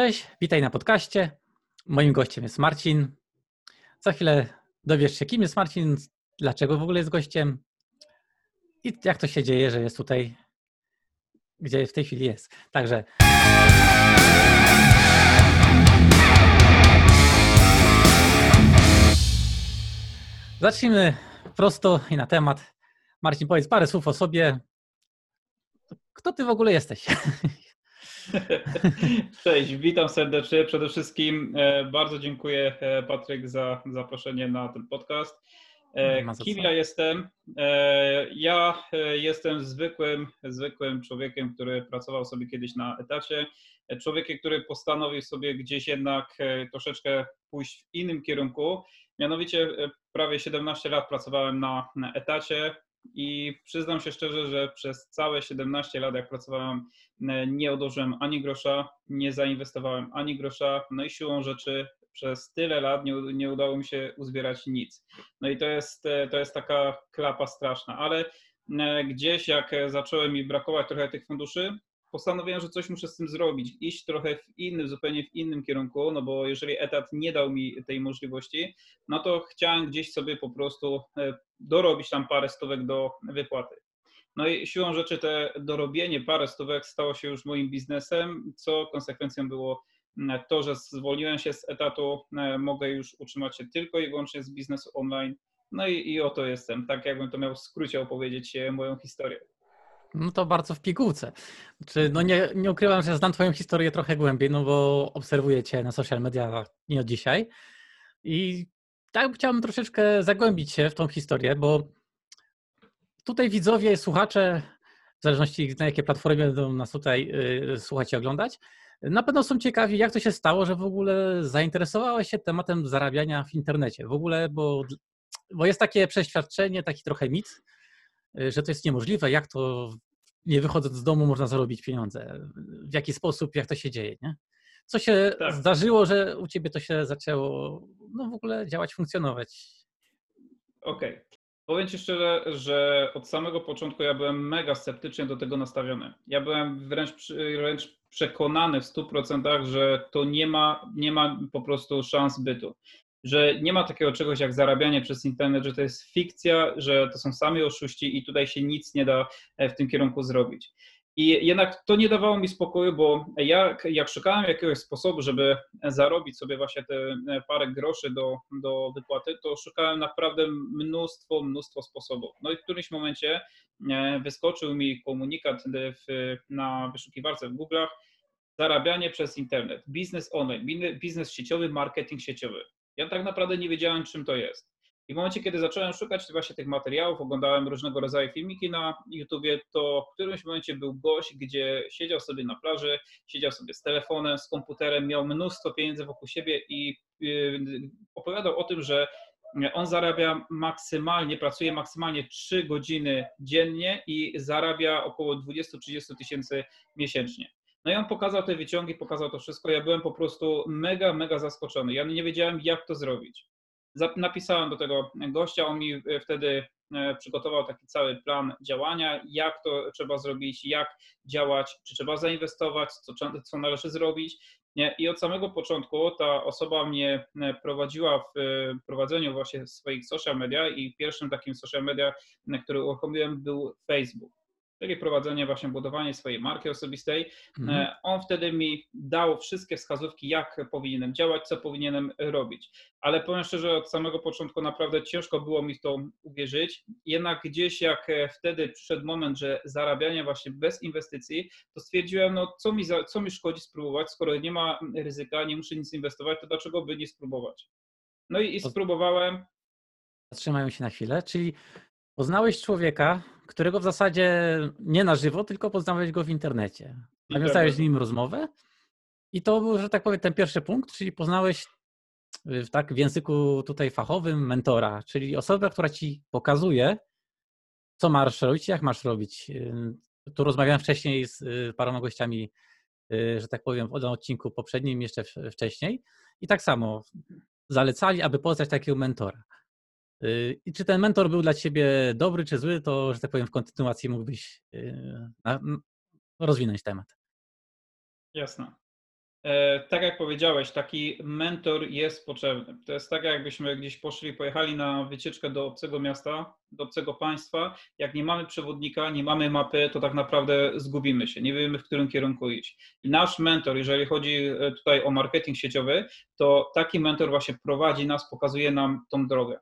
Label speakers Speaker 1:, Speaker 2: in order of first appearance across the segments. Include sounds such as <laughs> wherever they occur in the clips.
Speaker 1: Cześć, witaj na podcaście. Moim gościem jest Marcin. Za chwilę dowiesz się, kim jest Marcin, dlaczego w ogóle jest gościem i jak to się dzieje, że jest tutaj, gdzie w tej chwili jest. Także. Zacznijmy prosto i na temat. Marcin, powiedz parę słów o sobie. Kto ty w ogóle jesteś? <laughs> <laughs>
Speaker 2: Cześć, witam serdecznie. Przede wszystkim e, bardzo dziękuję e, Patryk za zaproszenie na ten podcast. E, kim ja jestem? Ja jestem zwykłym, zwykłym człowiekiem, który pracował sobie kiedyś na etacie. Człowiekiem, który postanowił sobie gdzieś jednak troszeczkę pójść w innym kierunku. Mianowicie prawie 17 lat pracowałem na, na etacie. I przyznam się szczerze, że przez całe 17 lat, jak pracowałem, e, nie odłożyłem ani grosza, nie zainwestowałem ani grosza, no i siłą rzeczy przez tyle lat nie, nie udało mi się uzbierać nic. No i to jest, e, to jest taka klapa straszna, ale e, gdzieś jak zacząłem mi brakować trochę tych funduszy, postanowiłem, że coś muszę z tym zrobić, iść trochę w innym, zupełnie w innym kierunku, no bo jeżeli etat nie dał mi tej możliwości, no to chciałem gdzieś sobie po prostu e, dorobić tam parę stówek do wypłaty. No i siłą rzeczy te dorobienie parę stówek stało się już moim biznesem, co konsekwencją było to, że zwolniłem się z etatu, e, mogę już utrzymać się tylko i wyłącznie z biznesu online. No i, i oto jestem, tak jakbym to miał w skrócie opowiedzieć moją historię.
Speaker 1: No to bardzo w pigułce. Znaczy, no nie, nie ukrywam, że znam Twoją historię trochę głębiej, no bo obserwuję Cię na social media nie od dzisiaj. I tak chciałbym troszeczkę zagłębić się w tą historię, bo tutaj widzowie, słuchacze, w zależności na jakiej platformie będą nas tutaj y, słuchać i oglądać, na pewno są ciekawi, jak to się stało, że w ogóle zainteresowałeś się tematem zarabiania w internecie. W ogóle, bo, bo jest takie przeświadczenie, taki trochę mit, Y, że to jest niemożliwe, jak to nie wychodząc z domu można zarobić pieniądze, w jaki sposób, jak to się dzieje, nie? Co się tak. zdarzyło, że u Ciebie to się zaczęło no w ogóle działać, funkcjonować?
Speaker 2: Okej. Okay. Powiem Ci szczerze, że od samego początku ja byłem mega sceptycznie do tego nastawiony. Ja byłem wręcz, wręcz przekonany w 100%, że to nie ma, nie ma po prostu szans bytu że nie ma takiego czegoś jak zarabianie przez internet, że to jest fikcja, że to są sami oszuści i tutaj się nic nie da e, w tym kierunku zrobić. I jednak to nie dawało mi spokoju, bo jak, jak szukałem jakiegoś sposobu, żeby zarobić sobie właśnie te e, parę groszy do, do wypłaty, to szukałem naprawdę mnóstwo, mnóstwo sposobów. No i w którymś momencie e, wyskoczył mi komunikat w, na wyszukiwarce w Google'ach, zarabianie przez internet, biznes online, biznes sieciowy, marketing sieciowy. Ja tak naprawdę nie wiedziałem, czym to jest. I w momencie, kiedy zacząłem szukać właśnie tych materiałów, oglądałem różnego rodzaju filmiki na YouTubie, to w którymś momencie był gość, gdzie siedział sobie na plaży, siedział sobie z telefonem, z komputerem, miał mnóstwo pieniędzy wokół siebie i yy, opowiadał o tym, że on zarabia maksymalnie, pracuje maksymalnie 3 godziny dziennie i zarabia około 20-30 tysięcy miesięcznie. No i on pokazał te wyciągi, pokazał to wszystko. Ja byłem po prostu mega, mega zaskoczony. Ja nie wiedziałem, jak to zrobić. Napisałem do tego gościa, on mi e, wtedy e, przygotował taki cały plan działania, jak to trzeba zrobić, jak działać, czy trzeba zainwestować, co, co należy zrobić. I od samego początku ta osoba mnie e, prowadziła w prowadzeniu właśnie swoich social media i pierwszym takim social media, który uruchomiłem był Facebook czyli prowadzenie, właśnie budowanie swojej marki osobistej. Mhm. E, on wtedy mi dał wszystkie wskazówki, jak powinienem działać, co powinienem robić. Ale powiem szczerze, od samego początku naprawdę ciężko było mi w to uwierzyć. Jednak gdzieś jak e, wtedy przyszedł moment, że zarabianie właśnie bez inwestycji, to stwierdziłem, no co mi, za, co mi szkodzi spróbować, skoro nie ma ryzyka, nie muszę nic inwestować, to dlaczego by nie spróbować? No i, i spróbowałem.
Speaker 1: Zatrzymają się na chwilę, czyli Poznałeś człowieka, którego w zasadzie nie na żywo, tylko poznałeś go w internecie. Nawiązałeś z nim rozmowę i to był, że tak powiem, ten pierwszy punkt, czyli poznałeś w, tak, w języku tutaj fachowym mentora, czyli osobę, która ci pokazuje, co masz robić, jak masz robić. Tu rozmawiałem wcześniej z y, paroma gościami, y, że tak powiem, w odcinku poprzednim, jeszcze wcześniej. I tak samo zalecali, aby poznać takiego mentora. Y, I czy ten mentor był dla ciebie dobry czy zły, to, że tak powiem, w kontynuacji mógłbyś y, rozwinąć temat.
Speaker 2: Jasne. E, tak jak powiedziałeś, taki mentor jest potrzebny. To jest tak, jakbyśmy gdzieś poszli, pojechali na wycieczkę do obcego miasta, do obcego państwa. Jak nie mamy przewodnika, nie mamy mapy, to tak naprawdę zgubimy się, nie wiemy w którym kierunku iść. I nasz mentor, jeżeli chodzi e, tutaj o marketing sieciowy, to taki mentor właśnie prowadzi nas, pokazuje nam tą drogę.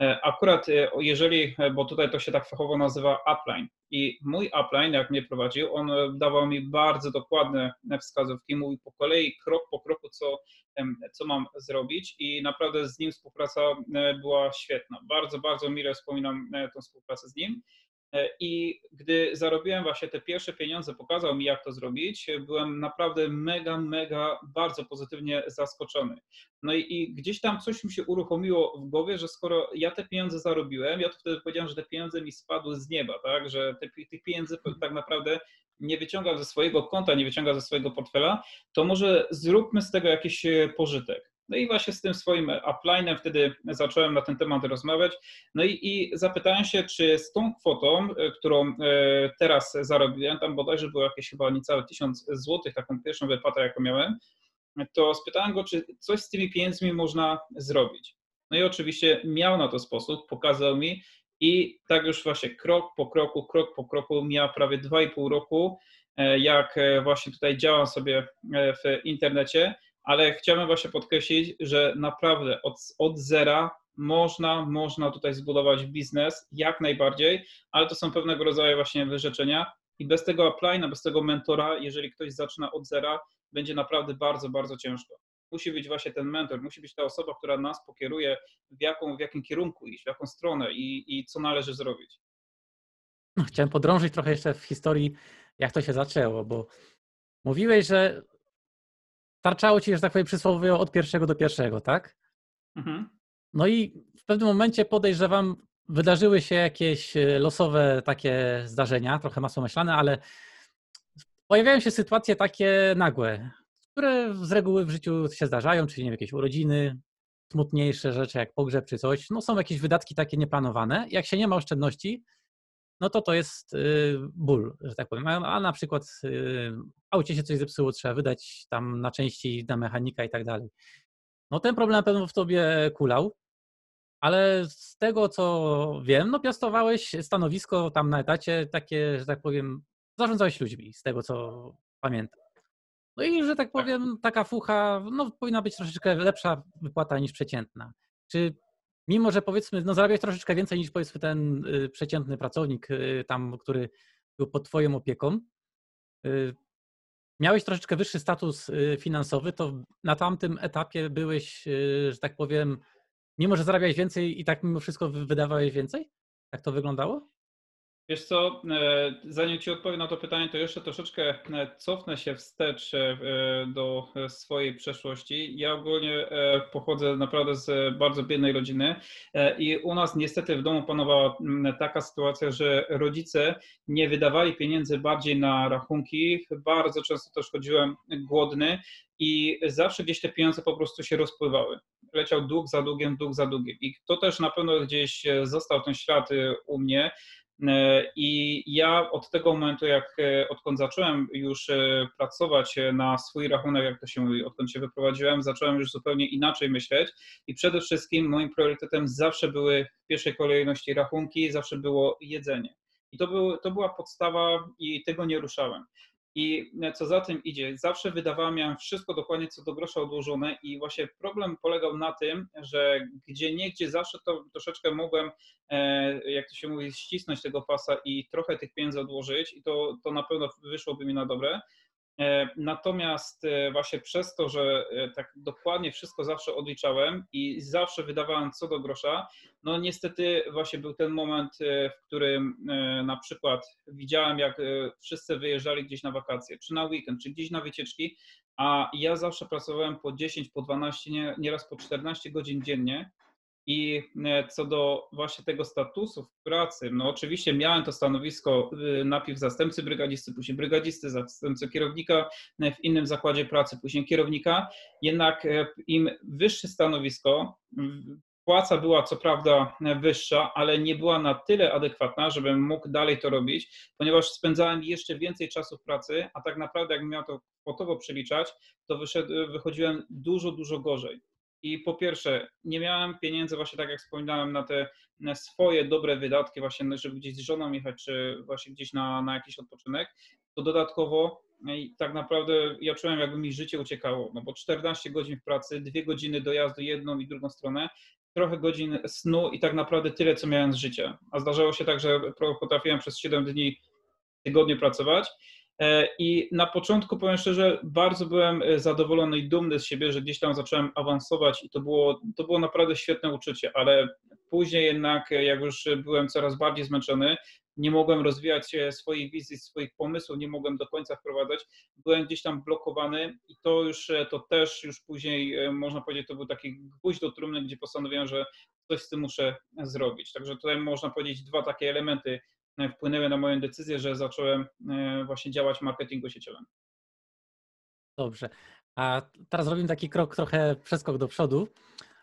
Speaker 2: E, akurat e, jeżeli, e, bo tutaj to się tak fachowo nazywa upline i mój upline, jak mnie prowadził, on dawał mi bardzo dokładne wskazówki, mówił po kolei, krok po kroku, co, co mam zrobić i naprawdę z nim współpraca była świetna. Bardzo, bardzo mile wspominam tą współpracę z nim. E, I gdy zarobiłem właśnie te pierwsze pieniądze, pokazał mi, jak to zrobić, byłem naprawdę mega, mega bardzo pozytywnie zaskoczony. No i, i, gdzieś tam coś mi się uruchomiło w głowie, że skoro ja te pieniądze zarobiłem, ja to wtedy powiedziałem, że te pieniądze mi spadły z nieba, tak, że te, tych pieniędzy tak naprawdę nie wyciągam ze swojego konta, nie wyciągam ze swojego portfela, to może zróbmy z tego jakiś e, pożytek. No i właśnie z tym swoim uplinem wtedy zacząłem na ten temat rozmawiać. No i, i zapytałem się, czy z tą kwotą, e, którą e, teraz zarobiłem, tam bodajże było jakieś chyba niecałe 1000 złotych, taką pierwszą wypłatę, jaką miałem, to spytałem go, czy coś z tymi pieniędzmi można zrobić. No i oczywiście miał na to sposób, pokazał mi i tak już właśnie krok po kroku, krok po kroku, miał prawie 2,5 roku, e, jak właśnie tutaj działam sobie w internecie ale chciałbym właśnie podkreślić, że naprawdę od, od zera można, można tutaj zbudować biznes jak najbardziej, ale to są pewnego rodzaju właśnie wyrzeczenia i bez tego applina, bez tego mentora, jeżeli ktoś zaczyna od zera, będzie naprawdę bardzo, bardzo ciężko. Musi być właśnie ten mentor, musi być ta osoba, która nas pokieruje, w, jaką, w jakim kierunku iść, w jaką stronę i, i co należy zrobić.
Speaker 1: No, chciałem podrążyć trochę jeszcze w historii, jak to się zaczęło, bo mówiłeś, że starczało ci, że tak powiem, przysłowiowo od pierwszego do pierwszego, tak? Mhm. No i w pewnym momencie podejrzewam, wydarzyły się jakieś e, losowe takie zdarzenia, trochę myślane, ale pojawiają się sytuacje takie nagłe, które z reguły w życiu się zdarzają, czyli nie wiem, jakieś urodziny, smutniejsze rzeczy jak pogrzeb czy coś. No są jakieś wydatki takie nieplanowane. Jak się nie ma oszczędności, no to to jest y, ból, że tak powiem. A na przykład y, aucie się coś zepsuło, trzeba wydać tam na części na mechanika i tak dalej. No ten problem na pewno w tobie kulał, ale z tego co wiem, no piastowałeś stanowisko tam na etacie takie, że tak powiem, zarządzałeś ludźmi, z tego co pamiętam. No i, że tak, tak powiem, taka fucha, no powinna być troszeczkę lepsza wypłata niż przeciętna. Czy mimo że powiedzmy, no zarabiałeś troszeczkę więcej niż powiedzmy ten y, przeciętny pracownik y, tam, który był pod twoją opieką, y, miałeś troszeczkę wyższy status finansowy, to na tamtym etapie byłeś, że tak powiem, mimo że zarabiałeś więcej i tak mimo wszystko wydawałeś więcej? Jak to wyglądało?
Speaker 2: Wiesz co, e, zanim Ci odpowiem na to pytanie, to jeszcze troszeczkę e, cofnę się wstecz e, do swojej przeszłości. Ja ogólnie pochodzę naprawdę z bardzo biednej rodziny i u nas niestety w domu panowała taka sytuacja, że rodzice nie wydawali pieniędzy bardziej na rachunki. Bardzo często też chodziłem głodny i zawsze gdzieś te pieniądze po prostu się rozpływały. Leciał dług za długiem, dług za długiem. I to też na pewno gdzieś został ten ślad u mnie I ja od tego momentu, jak e, odkąd zacząłem już e, pracować na swój rachunek, jak to się mówi, odkąd się wyprowadziłem, zacząłem już zupełnie inaczej myśleć i przede wszystkim moim priorytetem zawsze były w pierwszej kolejności rachunki, zawsze było jedzenie. I to, był, to była podstawa i tego nie ruszałem. I co za tym idzie, zawsze wydawałem, miałem wszystko dokładnie co do grosza odłożone i właśnie problem polegał na tym, że gdzie niegdzie zawsze to troszeczkę mogłem, e, jak to się mówi, ścisnąć tego pasa i trochę tych pieniędzy odłożyć i to, to na pewno wyszłoby mi na dobre. E, natomiast e, właśnie przez to, że e, tak dokładnie wszystko zawsze odliczałem i zawsze wydawałem co do grosza, no niestety właśnie był ten moment, w którym na przykład widziałem, jak wszyscy wyjeżdżali gdzieś na wakacje, czy na weekend, czy gdzieś na wycieczki, a ja zawsze pracowałem po 10, po 12, nieraz po 14 godzin dziennie i e, co do właśnie tego statusu w pracy, no oczywiście miałem to stanowisko y, najpierw zastępcy brygadzisty, później brygadzisty, zastępcy kierownika e, w innym zakładzie pracy, później kierownika, jednak e, im wyższe stanowisko, płaca była co prawda wyższa, ale nie była na tyle adekwatna, żebym mógł dalej to robić, ponieważ spędzałem jeszcze więcej czasu w pracy, a tak naprawdę jakbym miał to kwotowo przeliczać, to wyszedł, wychodziłem dużo, dużo gorzej. I po pierwsze, nie miałem pieniędzy, właśnie tak jak wspominałem, na te na swoje dobre wydatki, właśnie, żeby gdzieś z żoną jechać, czy właśnie gdzieś na, na jakiś odpoczynek. To dodatkowo i tak naprawdę ja czułem, jakby mi życie uciekało, no bo 14 godzin w pracy, dwie godziny dojazdu jedną i drugą stronę, trochę godzin snu i tak naprawdę tyle, co miałem z życia. A zdarzało się tak, że potrafiłem przez 7 dni w tygodniu pracować. E, I na początku, powiem szczerze, bardzo byłem e, zadowolony i dumny z siebie, że gdzieś tam zacząłem awansować i to było, to było naprawdę świetne uczucie, ale później jednak, e, jak już byłem coraz bardziej zmęczony, nie mogłem rozwijać swoich wizji, swoich pomysłów, nie mogłem do końca wprowadzać, byłem gdzieś tam blokowany i to już, to też już później, można powiedzieć, to był taki gwóźdź do trumny, gdzie postanowiłem, że coś z tym muszę zrobić. Także tutaj można powiedzieć dwa takie elementy wpłynęły na moją decyzję, że zacząłem właśnie działać w marketingu sieciowym.
Speaker 1: Dobrze. A teraz robimy taki krok, trochę przeskok do przodu.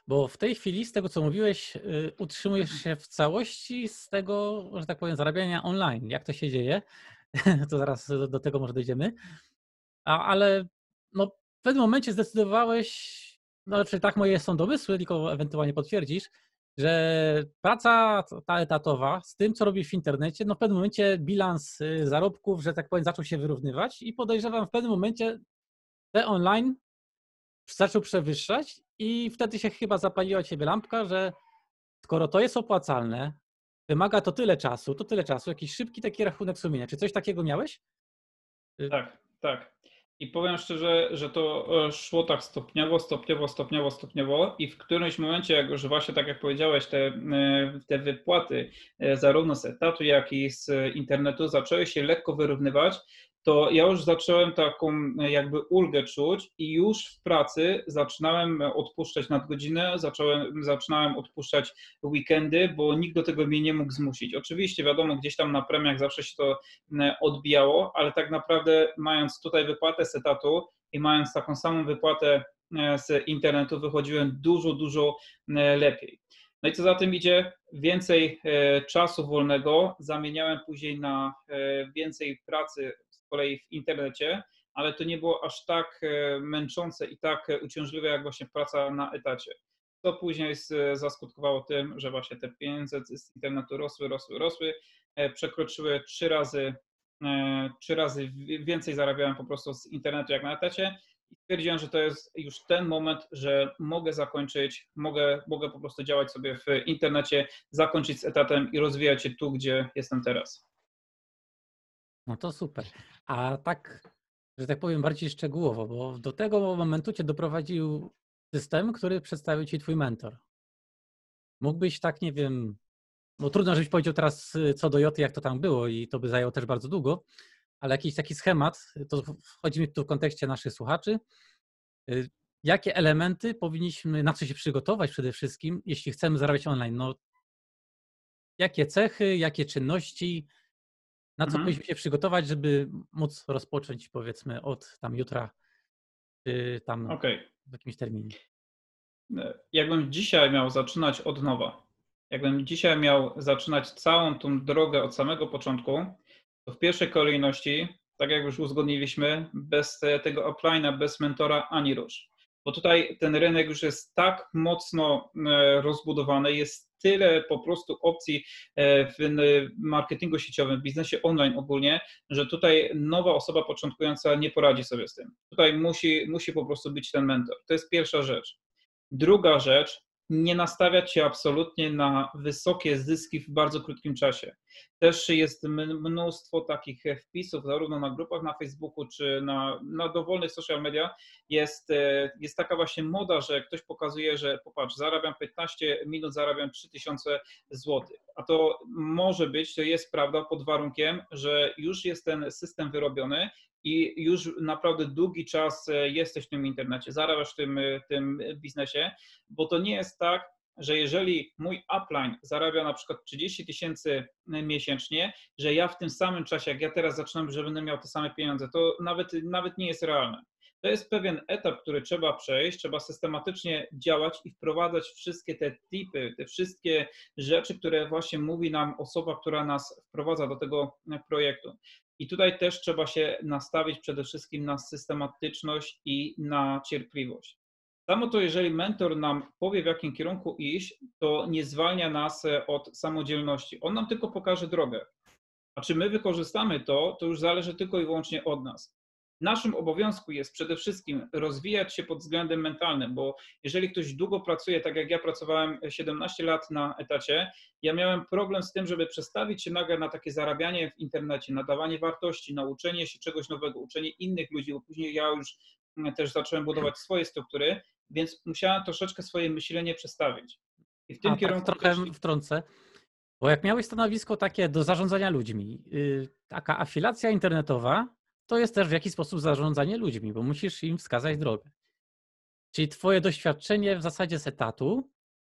Speaker 1: Bo w tej chwili, z tego co mówiłeś, y, utrzymujesz się w całości z tego, że tak powiem, zarabiania online. Jak to się dzieje? <laughs> To zaraz do tego może dojdziemy. A, ale no, w pewnym momencie zdecydowałeś, no czy tak moje są domysły, tylko ewentualnie potwierdzisz, że praca ta etatowa z tym, co robi w internecie, no w pewnym momencie bilans y, zarobków, że tak powiem, zaczął się wyrównywać i podejrzewam w pewnym momencie te online zaczął przewyższać i wtedy się chyba zapaliła ciebie lampka, że skoro to jest opłacalne, wymaga to tyle czasu, to tyle czasu, jakiś szybki taki rachunek sumienia. Czy coś takiego miałeś?
Speaker 2: Y, tak, tak. I powiem szczerze, że to e, szło tak stopniowo, stopniowo, stopniowo, stopniowo i w którymś momencie, jak już właśnie tak jak powiedziałeś, te, e, te wypłaty e, zarówno z etatu, jak i z internetu zaczęły się lekko wyrównywać, to ja już zacząłem taką jakby ulgę czuć i już w pracy zaczynałem odpuszczać nadgodziny, zacząłem, zaczynałem odpuszczać weekendy, bo nikt do tego mnie nie mógł zmusić. Oczywiście wiadomo, gdzieś tam na premiach zawsze się to e, odbijało, ale tak naprawdę mając tutaj wypłatę z etatu i mając taką samą wypłatę e, z internetu wychodziłem dużo, dużo e, lepiej. No i co za tym idzie, więcej czasu wolnego zamieniałem później na więcej pracy kolei w internecie, ale to nie było aż tak e, męczące i tak e, uciążliwe jak właśnie praca na etacie. To później zaskutkowało tym, że właśnie te pieniądze z internetu rosły, rosły, rosły, e, przekroczyły trzy razy, trzy razy więcej zarabiałem po prostu z internetu jak na etacie i stwierdziłem, że to jest już ten moment, że mogę zakończyć, mogę, mogę po prostu działać sobie w internecie, zakończyć z etatem i rozwijać się tu, gdzie jestem teraz.
Speaker 1: No to super. A tak, że tak powiem bardziej szczegółowo, bo do tego momentu cię doprowadził system, który przedstawił ci twój mentor. Mógłbyś tak, nie wiem, no trudno, żebyś powiedział teraz y, co do Joty, jak to tam było i to by zajęło też bardzo długo, ale jakiś taki schemat, to wchodzi mi tu w kontekście naszych słuchaczy. Y, jakie elementy powinniśmy, na co się przygotować przede wszystkim, jeśli chcemy zarabiać online? No, jakie cechy, jakie czynności, na co mhm. powinniśmy się przygotować, żeby móc rozpocząć powiedzmy od tam jutra, czy tam okay. w jakimś terminie?
Speaker 2: E, jakbym dzisiaj miał zaczynać od nowa, jakbym dzisiaj miał zaczynać całą tą drogę od samego początku, to w pierwszej kolejności, tak jak już uzgodniliśmy, bez tego uplina, bez mentora ani rusz. Bo tutaj ten rynek już jest tak mocno e, rozbudowany, jest tyle po prostu opcji e, w marketingu sieciowym, w biznesie online ogólnie, że tutaj nowa osoba początkująca nie poradzi sobie z tym. Tutaj musi, musi po prostu być ten mentor. To jest pierwsza rzecz. Druga rzecz, nie nastawiać się absolutnie na wysokie zyski w bardzo krótkim czasie. Też jest mnóstwo takich wpisów, zarówno na grupach na Facebooku, czy na, na dowolnych social media. Jest, e, jest taka właśnie moda, że ktoś pokazuje, że popatrz, zarabiam 15 minut, zarabiam 3000 zł. A to może być, to jest prawda pod warunkiem, że już jest ten system wyrobiony i już naprawdę długi czas e, jesteś w tym internecie, zarabiasz w tym, e, tym biznesie, bo to nie jest tak, że jeżeli mój upline zarabia na przykład 30 tysięcy miesięcznie, że ja w tym samym czasie, jak ja teraz zaczynam, że będę miał te same pieniądze, to nawet, nawet nie jest realne. To jest pewien etap, który trzeba przejść, trzeba systematycznie działać i wprowadzać wszystkie te tipy, te wszystkie rzeczy, które właśnie mówi nam osoba, która nas wprowadza do tego projektu. I tutaj też trzeba się nastawić przede wszystkim na systematyczność i na cierpliwość. Samo to, jeżeli mentor nam powie, w jakim kierunku iść, to nie zwalnia nas od samodzielności. On nam tylko pokaże drogę. A czy my wykorzystamy to, to już zależy tylko i wyłącznie od nas. Naszym obowiązku jest przede wszystkim rozwijać się pod względem mentalnym, bo jeżeli ktoś długo pracuje, tak jak ja pracowałem 17 lat na etacie, ja miałem problem z tym, żeby przestawić się nagle na takie zarabianie w internecie, nadawanie wartości, nauczenie się czegoś nowego, uczenie innych ludzi, bo później ja już też zacząłem budować swoje struktury, więc musiałem troszeczkę swoje myślenie przestawić.
Speaker 1: I w tym A, tak kierunku. Tak, trochę też... wtrącę. Bo jak miałeś stanowisko takie do zarządzania ludźmi, yy, taka afilacja internetowa, to jest też w jakiś sposób zarządzanie ludźmi, bo musisz im wskazać drogę. Czyli twoje doświadczenie w zasadzie z etatu,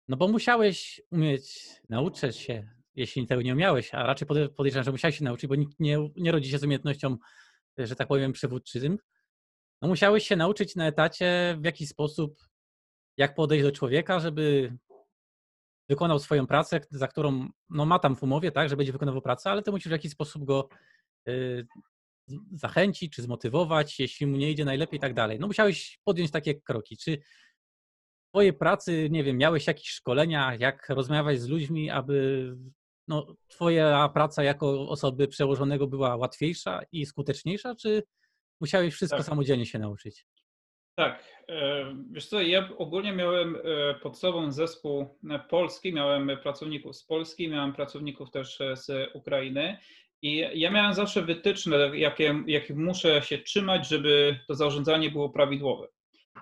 Speaker 1: no bo musiałeś umieć nauczyć się, jeśli tego nie umiałeś, a raczej podejrzewam, że musiałeś się nauczyć, bo nikt nie, nie rodzi się z umiejętnością, że tak powiem, przywódczym. No musiałeś się nauczyć na etacie w jakiś sposób, jak podejść do człowieka, żeby wykonał swoją pracę, za którą no, ma tam w umowie, tak, że będzie wykonywał pracę, ale ty musisz w jakiś sposób go y, zachęcić czy zmotywować, jeśli mu nie idzie najlepiej i tak dalej. No musiałeś podjąć takie kroki. Czy w twojej pracy, nie wiem, miałeś jakieś szkolenia, jak rozmawiać z ludźmi, aby no, twoja praca jako osoby przełożonego była łatwiejsza i skuteczniejsza, czy musiałeś wszystko tak. samodzielnie się nauczyć?
Speaker 2: Tak, e, wiesz co, ja ogólnie miałem e, pod sobą zespół polski, miałem pracowników z Polski, miałem pracowników też z Ukrainy i ja miałem zawsze wytyczne, jakie, jakie muszę się trzymać, żeby to zarządzanie było prawidłowe.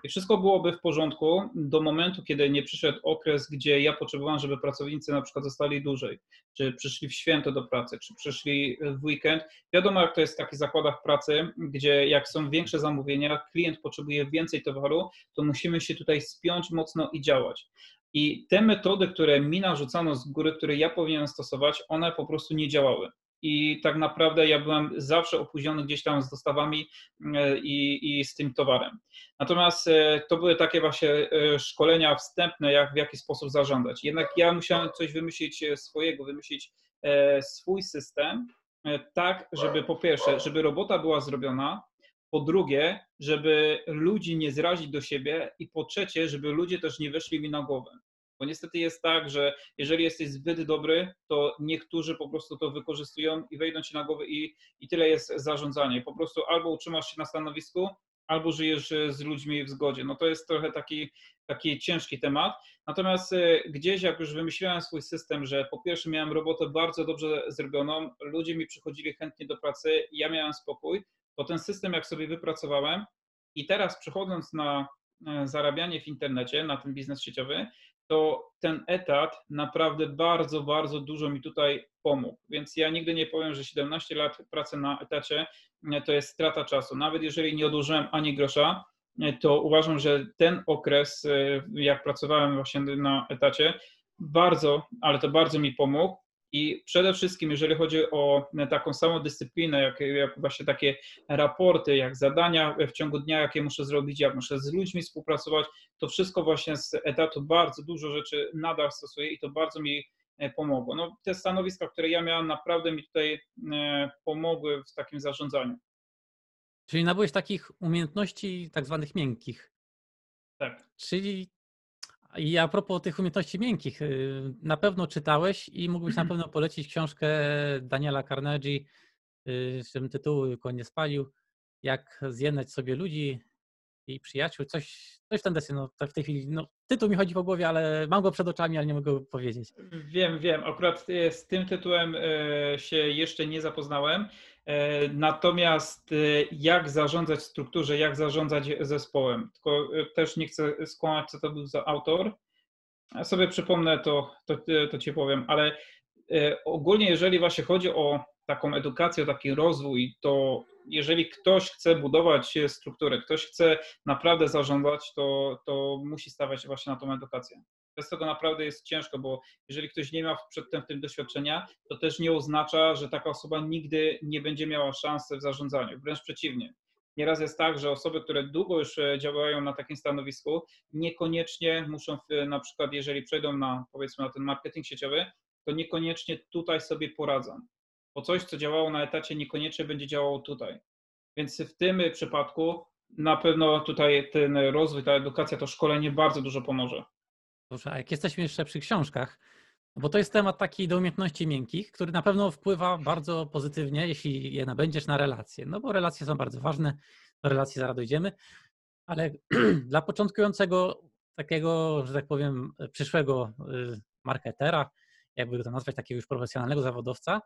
Speaker 2: I wszystko byłoby w porządku do momentu, kiedy nie przyszedł okres, gdzie ja potrzebowałem, żeby pracownicy na przykład zostali dłużej, czy przyszli w święto do pracy, czy przyszli w weekend. Wiadomo, jak to jest w takich zakładach pracy, gdzie jak są większe zamówienia, klient potrzebuje więcej towaru, to musimy się tutaj spiąć mocno i działać. I te metody, które mi narzucano z góry, które ja powinienem stosować, one po prostu nie działały i tak naprawdę ja byłem zawsze opóźniony gdzieś tam z dostawami e, i, i z tym towarem. Natomiast e, to były takie właśnie e, szkolenia wstępne, jak w jaki sposób zarządzać. Jednak ja musiałem coś wymyślić swojego, wymyślić swój system, tak, żeby po pierwsze, żeby robota była zrobiona, po drugie, żeby ludzi nie zrazić do siebie i po trzecie, żeby ludzie też nie weszli mi na głowę. Bo niestety jest tak, że jeżeli jesteś zbyt dobry, to niektórzy po prostu to wykorzystują i wejdą ci na głowę i, i tyle jest zarządzanie. Po prostu albo utrzymasz się na stanowisku, albo żyjesz e, z ludźmi w zgodzie. No to jest trochę taki, taki ciężki temat. Natomiast e, gdzieś, jak już wymyśliłem swój system, że po pierwsze miałem robotę bardzo dobrze zrobioną, ludzie mi przychodzili chętnie do pracy, ja miałem spokój, to ten system, jak sobie wypracowałem i teraz przechodząc na e, zarabianie w internecie, na ten biznes sieciowy, to ten etat naprawdę bardzo, bardzo dużo mi tutaj pomógł. Więc ja nigdy nie powiem, że 17 lat pracy na etacie e, to jest strata czasu. Nawet jeżeli nie odłożyłem ani grosza, e, to uważam, że ten okres, e, jak pracowałem właśnie na etacie, bardzo, ale to bardzo mi pomógł. I przede wszystkim, jeżeli chodzi o taką samą dyscyplinę, jak, jak, właśnie takie raporty, jak zadania w ciągu dnia, jakie muszę zrobić, jak muszę z ludźmi współpracować, to wszystko właśnie z etatu bardzo dużo rzeczy nadal stosuję i to bardzo mi e, pomogło. No, te stanowiska, które ja miałem, naprawdę mi tutaj e, pomogły w takim zarządzaniu.
Speaker 1: Czyli nabyłeś takich umiejętności tak zwanych miękkich.
Speaker 2: Tak.
Speaker 1: Czyli i a propos tych umiejętności miękkich, y, na pewno czytałeś i mógłbyś na pewno polecić książkę Daniela Carnegie, y, z tym tytuł nie spalił, jak zjednać sobie ludzi i przyjaciół, coś, coś w ten deseń, no w tej chwili, no tytuł mi chodzi po głowie, ale mam go przed oczami, ale nie mogę go powiedzieć.
Speaker 2: Wiem, wiem, akurat z tym tytułem się jeszcze nie zapoznałem, natomiast e, jak zarządzać strukturze, jak zarządzać zespołem, tylko też nie chcę skłamać, co to był za autor, ja sobie przypomnę, to, to, to Ci powiem, ale ogólnie jeżeli właśnie chodzi o taką edukację, taki rozwój, to jeżeli ktoś chce budować strukturę, ktoś chce naprawdę zarządzać, to, to musi stawiać właśnie na tą edukację. Bez tego naprawdę jest ciężko, bo jeżeli ktoś nie ma przedtem w tym doświadczenia, to też nie oznacza, że taka osoba nigdy nie będzie miała szansy w zarządzaniu. Wręcz przeciwnie. nieraz jest tak, że osoby, które długo już e, działają na takim stanowisku, niekoniecznie muszą, na przykład jeżeli przejdą na, powiedzmy, na ten marketing sieciowy, to niekoniecznie tutaj sobie poradzą. Bo coś, co działało na etacie, niekoniecznie będzie działało tutaj. Więc w tym przypadku na pewno tutaj ten rozwój, ta edukacja, to szkolenie bardzo dużo pomoże.
Speaker 1: Dobrze, a jak jesteśmy jeszcze przy książkach, bo to jest temat taki do umiejętności miękkich, który na pewno wpływa bardzo pozytywnie, jeśli je nabędziesz na relacje. No bo relacje są bardzo ważne, do relacji zaraz dojdziemy, ale <clears throat> dla początkującego takiego, że tak powiem, przyszłego y, marketera, jakby to nazwać, takiego już profesjonalnego zawodowca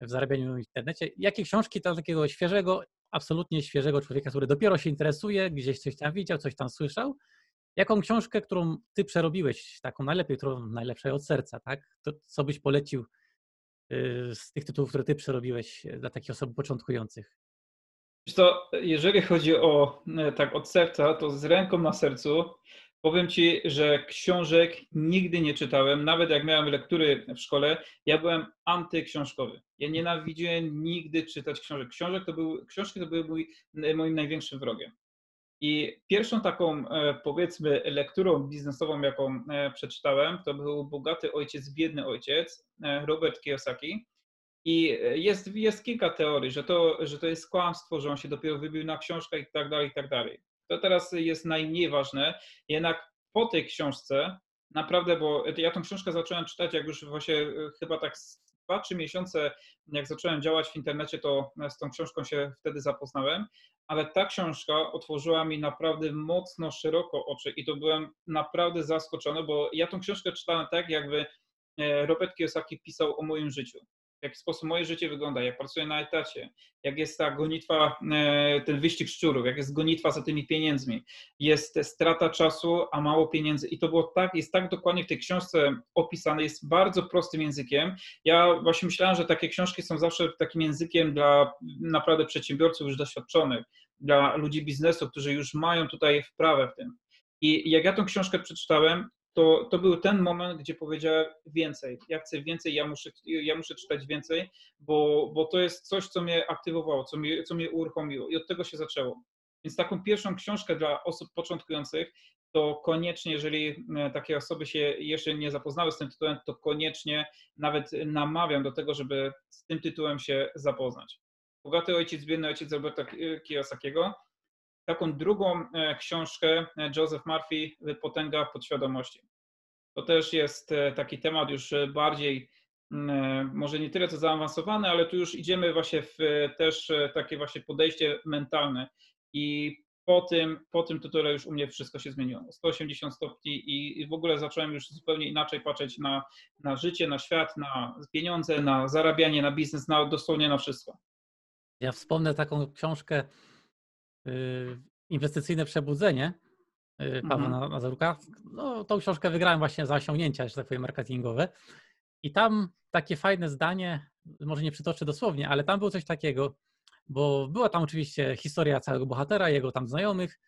Speaker 1: w zarabianiu w internecie, jakie książki dla takiego świeżego, absolutnie świeżego człowieka, który dopiero się interesuje, gdzieś coś tam widział, coś tam słyszał, Jaką książkę, którą ty przerobiłeś, taką najlepiej, którą najlepszej od serca, tak? To co byś polecił y, z tych tytułów, które ty przerobiłeś y, dla takich osób początkujących?
Speaker 2: To, jeżeli chodzi o e, tak od serca, to z ręką na sercu powiem ci, że książek nigdy nie czytałem. Nawet jak miałem lektury w szkole, ja byłem antyksiążkowy. Ja nienawidziłem nigdy czytać książek. Książek to był, książki to były mój, moim największym wrogiem. I pierwszą taką, e, powiedzmy, lekturą biznesową, jaką e, przeczytałem, to był Bogaty Ojciec, Biedny Ojciec, e, Robert Kiyosaki. I jest, jest kilka teorii, że to, że to jest kłamstwo, że on się dopiero wybił na książkach i tak dalej, i tak dalej. To teraz jest najmniej ważne. Jednak po tej książce, naprawdę, bo ja tą książkę zacząłem czytać, jak już właśnie chyba tak 2-3 miesiące, jak zacząłem działać w internecie, to z tą książką się wtedy zapoznałem, ale ta książka otworzyła mi naprawdę mocno szeroko oczy i to byłem naprawdę zaskoczony, bo ja tą książkę czytałem tak, jakby e, Robert Kiyosaki pisał o moim życiu w jaki sposób moje życie wygląda, jak pracuję na etacie, jak jest ta gonitwa, e, ten wyścig szczurów, jak jest gonitwa za tymi pieniędzmi, jest strata czasu, a mało pieniędzy. I to było tak, jest tak dokładnie w tej książce opisane, jest bardzo prostym językiem. Ja właśnie myślałem, że takie książki są zawsze takim językiem dla naprawdę przedsiębiorców już doświadczonych, dla ludzi biznesu, którzy już mają tutaj wprawę w tym. I jak ja tą książkę przeczytałem, to, to był ten moment, gdzie powiedziałem więcej. Ja chcę więcej, ja muszę, ja muszę czytać więcej, bo, bo to jest coś, co mnie aktywowało, co mnie, co mnie uruchomiło i od tego się zaczęło. Więc taką pierwszą książkę dla osób początkujących, to koniecznie, jeżeli e, takie osoby się jeszcze nie zapoznały z tym tytułem, to koniecznie nawet namawiam do tego, żeby z tym tytułem się zapoznać. Bogaty ojciec, biedny ojciec Roberta Kiyosakiego taką drugą e, książkę e, Joseph Murphy, Potęga podświadomości. To też jest e, taki temat już bardziej, mm, może nie tyle co zaawansowany, ale tu już idziemy właśnie w też takie właśnie podejście mentalne i po tym, po tym tytule już u mnie wszystko się zmieniło. 180 stopni i, w ogóle zacząłem już zupełnie inaczej patrzeć na, na życie, na świat, na pieniądze, na zarabianie, na biznes, na dosłownie na wszystko.
Speaker 1: Ja wspomnę taką książkę inwestycyjne przebudzenie y, Pawła mhm. Mazaruka. No, tą książkę wygrałem właśnie za osiągnięcia, że tak powiem, marketingowe. I tam takie fajne zdanie, może nie przytoczę dosłownie, ale tam było coś takiego, bo była tam oczywiście historia całego bohatera, jego tam znajomych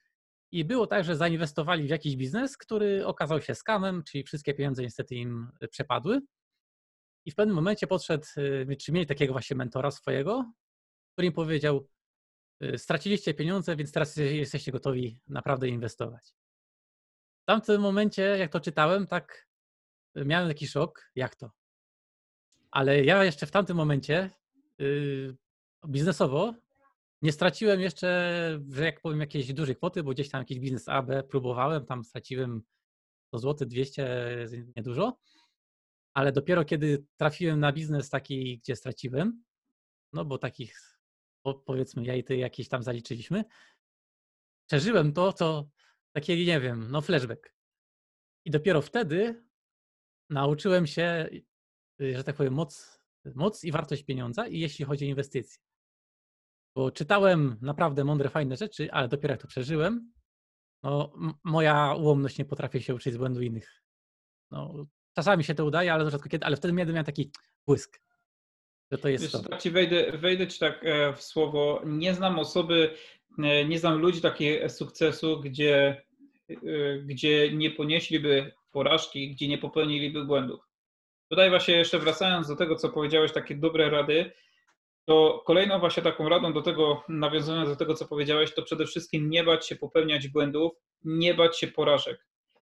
Speaker 1: i było tak, że zainwestowali w jakiś biznes, który okazał się skamem, czyli wszystkie pieniądze niestety im przepadły. I w pewnym momencie podszedł, y, czy mieli takiego właśnie mentora swojego, który im powiedział, Y, straciliście pieniądze, więc teraz jesteście gotowi naprawdę inwestować. W tamtym momencie, jak to czytałem, tak y, miałem taki szok, jak to. Ale ja jeszcze w tamtym momencie yy, biznesowo nie straciłem jeszcze, że jak powiem, jakiejś dużej kwoty, bo gdzieś tam jakiś biznes AB próbowałem, tam straciłem 100 zł, 200, niedużo, ale dopiero kiedy trafiłem na biznes taki, gdzie straciłem, no bo takich powiedzmy ja i ty jakieś tam zaliczyliśmy, przeżyłem to, co takie, nie wiem, no flashback. I dopiero wtedy nauczyłem się, y, że tak powiem, moc, moc i wartość pieniądza i jeśli chodzi o inwestycje. Bo czytałem naprawdę mądre, fajne rzeczy, ale dopiero jak to przeżyłem, no moja ułomność nie potrafi się uczyć z błędu innych. No, czasami się to udaje, ale rzadko kiedy, ale wtedy miałem taki błysk że to jest
Speaker 2: Wiesz, to. Tak ci wejdę, wejdę ci tak e, w słowo. Nie znam osoby, e, nie znam ludzi takiego sukcesu, gdzie, e, gdzie nie ponieśliby porażki, gdzie nie popełniliby błędów. Tutaj właśnie jeszcze wracając do tego, co powiedziałeś, takie dobre rady, to kolejną właśnie taką radą do tego, nawiązując do tego, co powiedziałeś, to przede wszystkim nie bać się popełniać błędów, nie bać się porażek.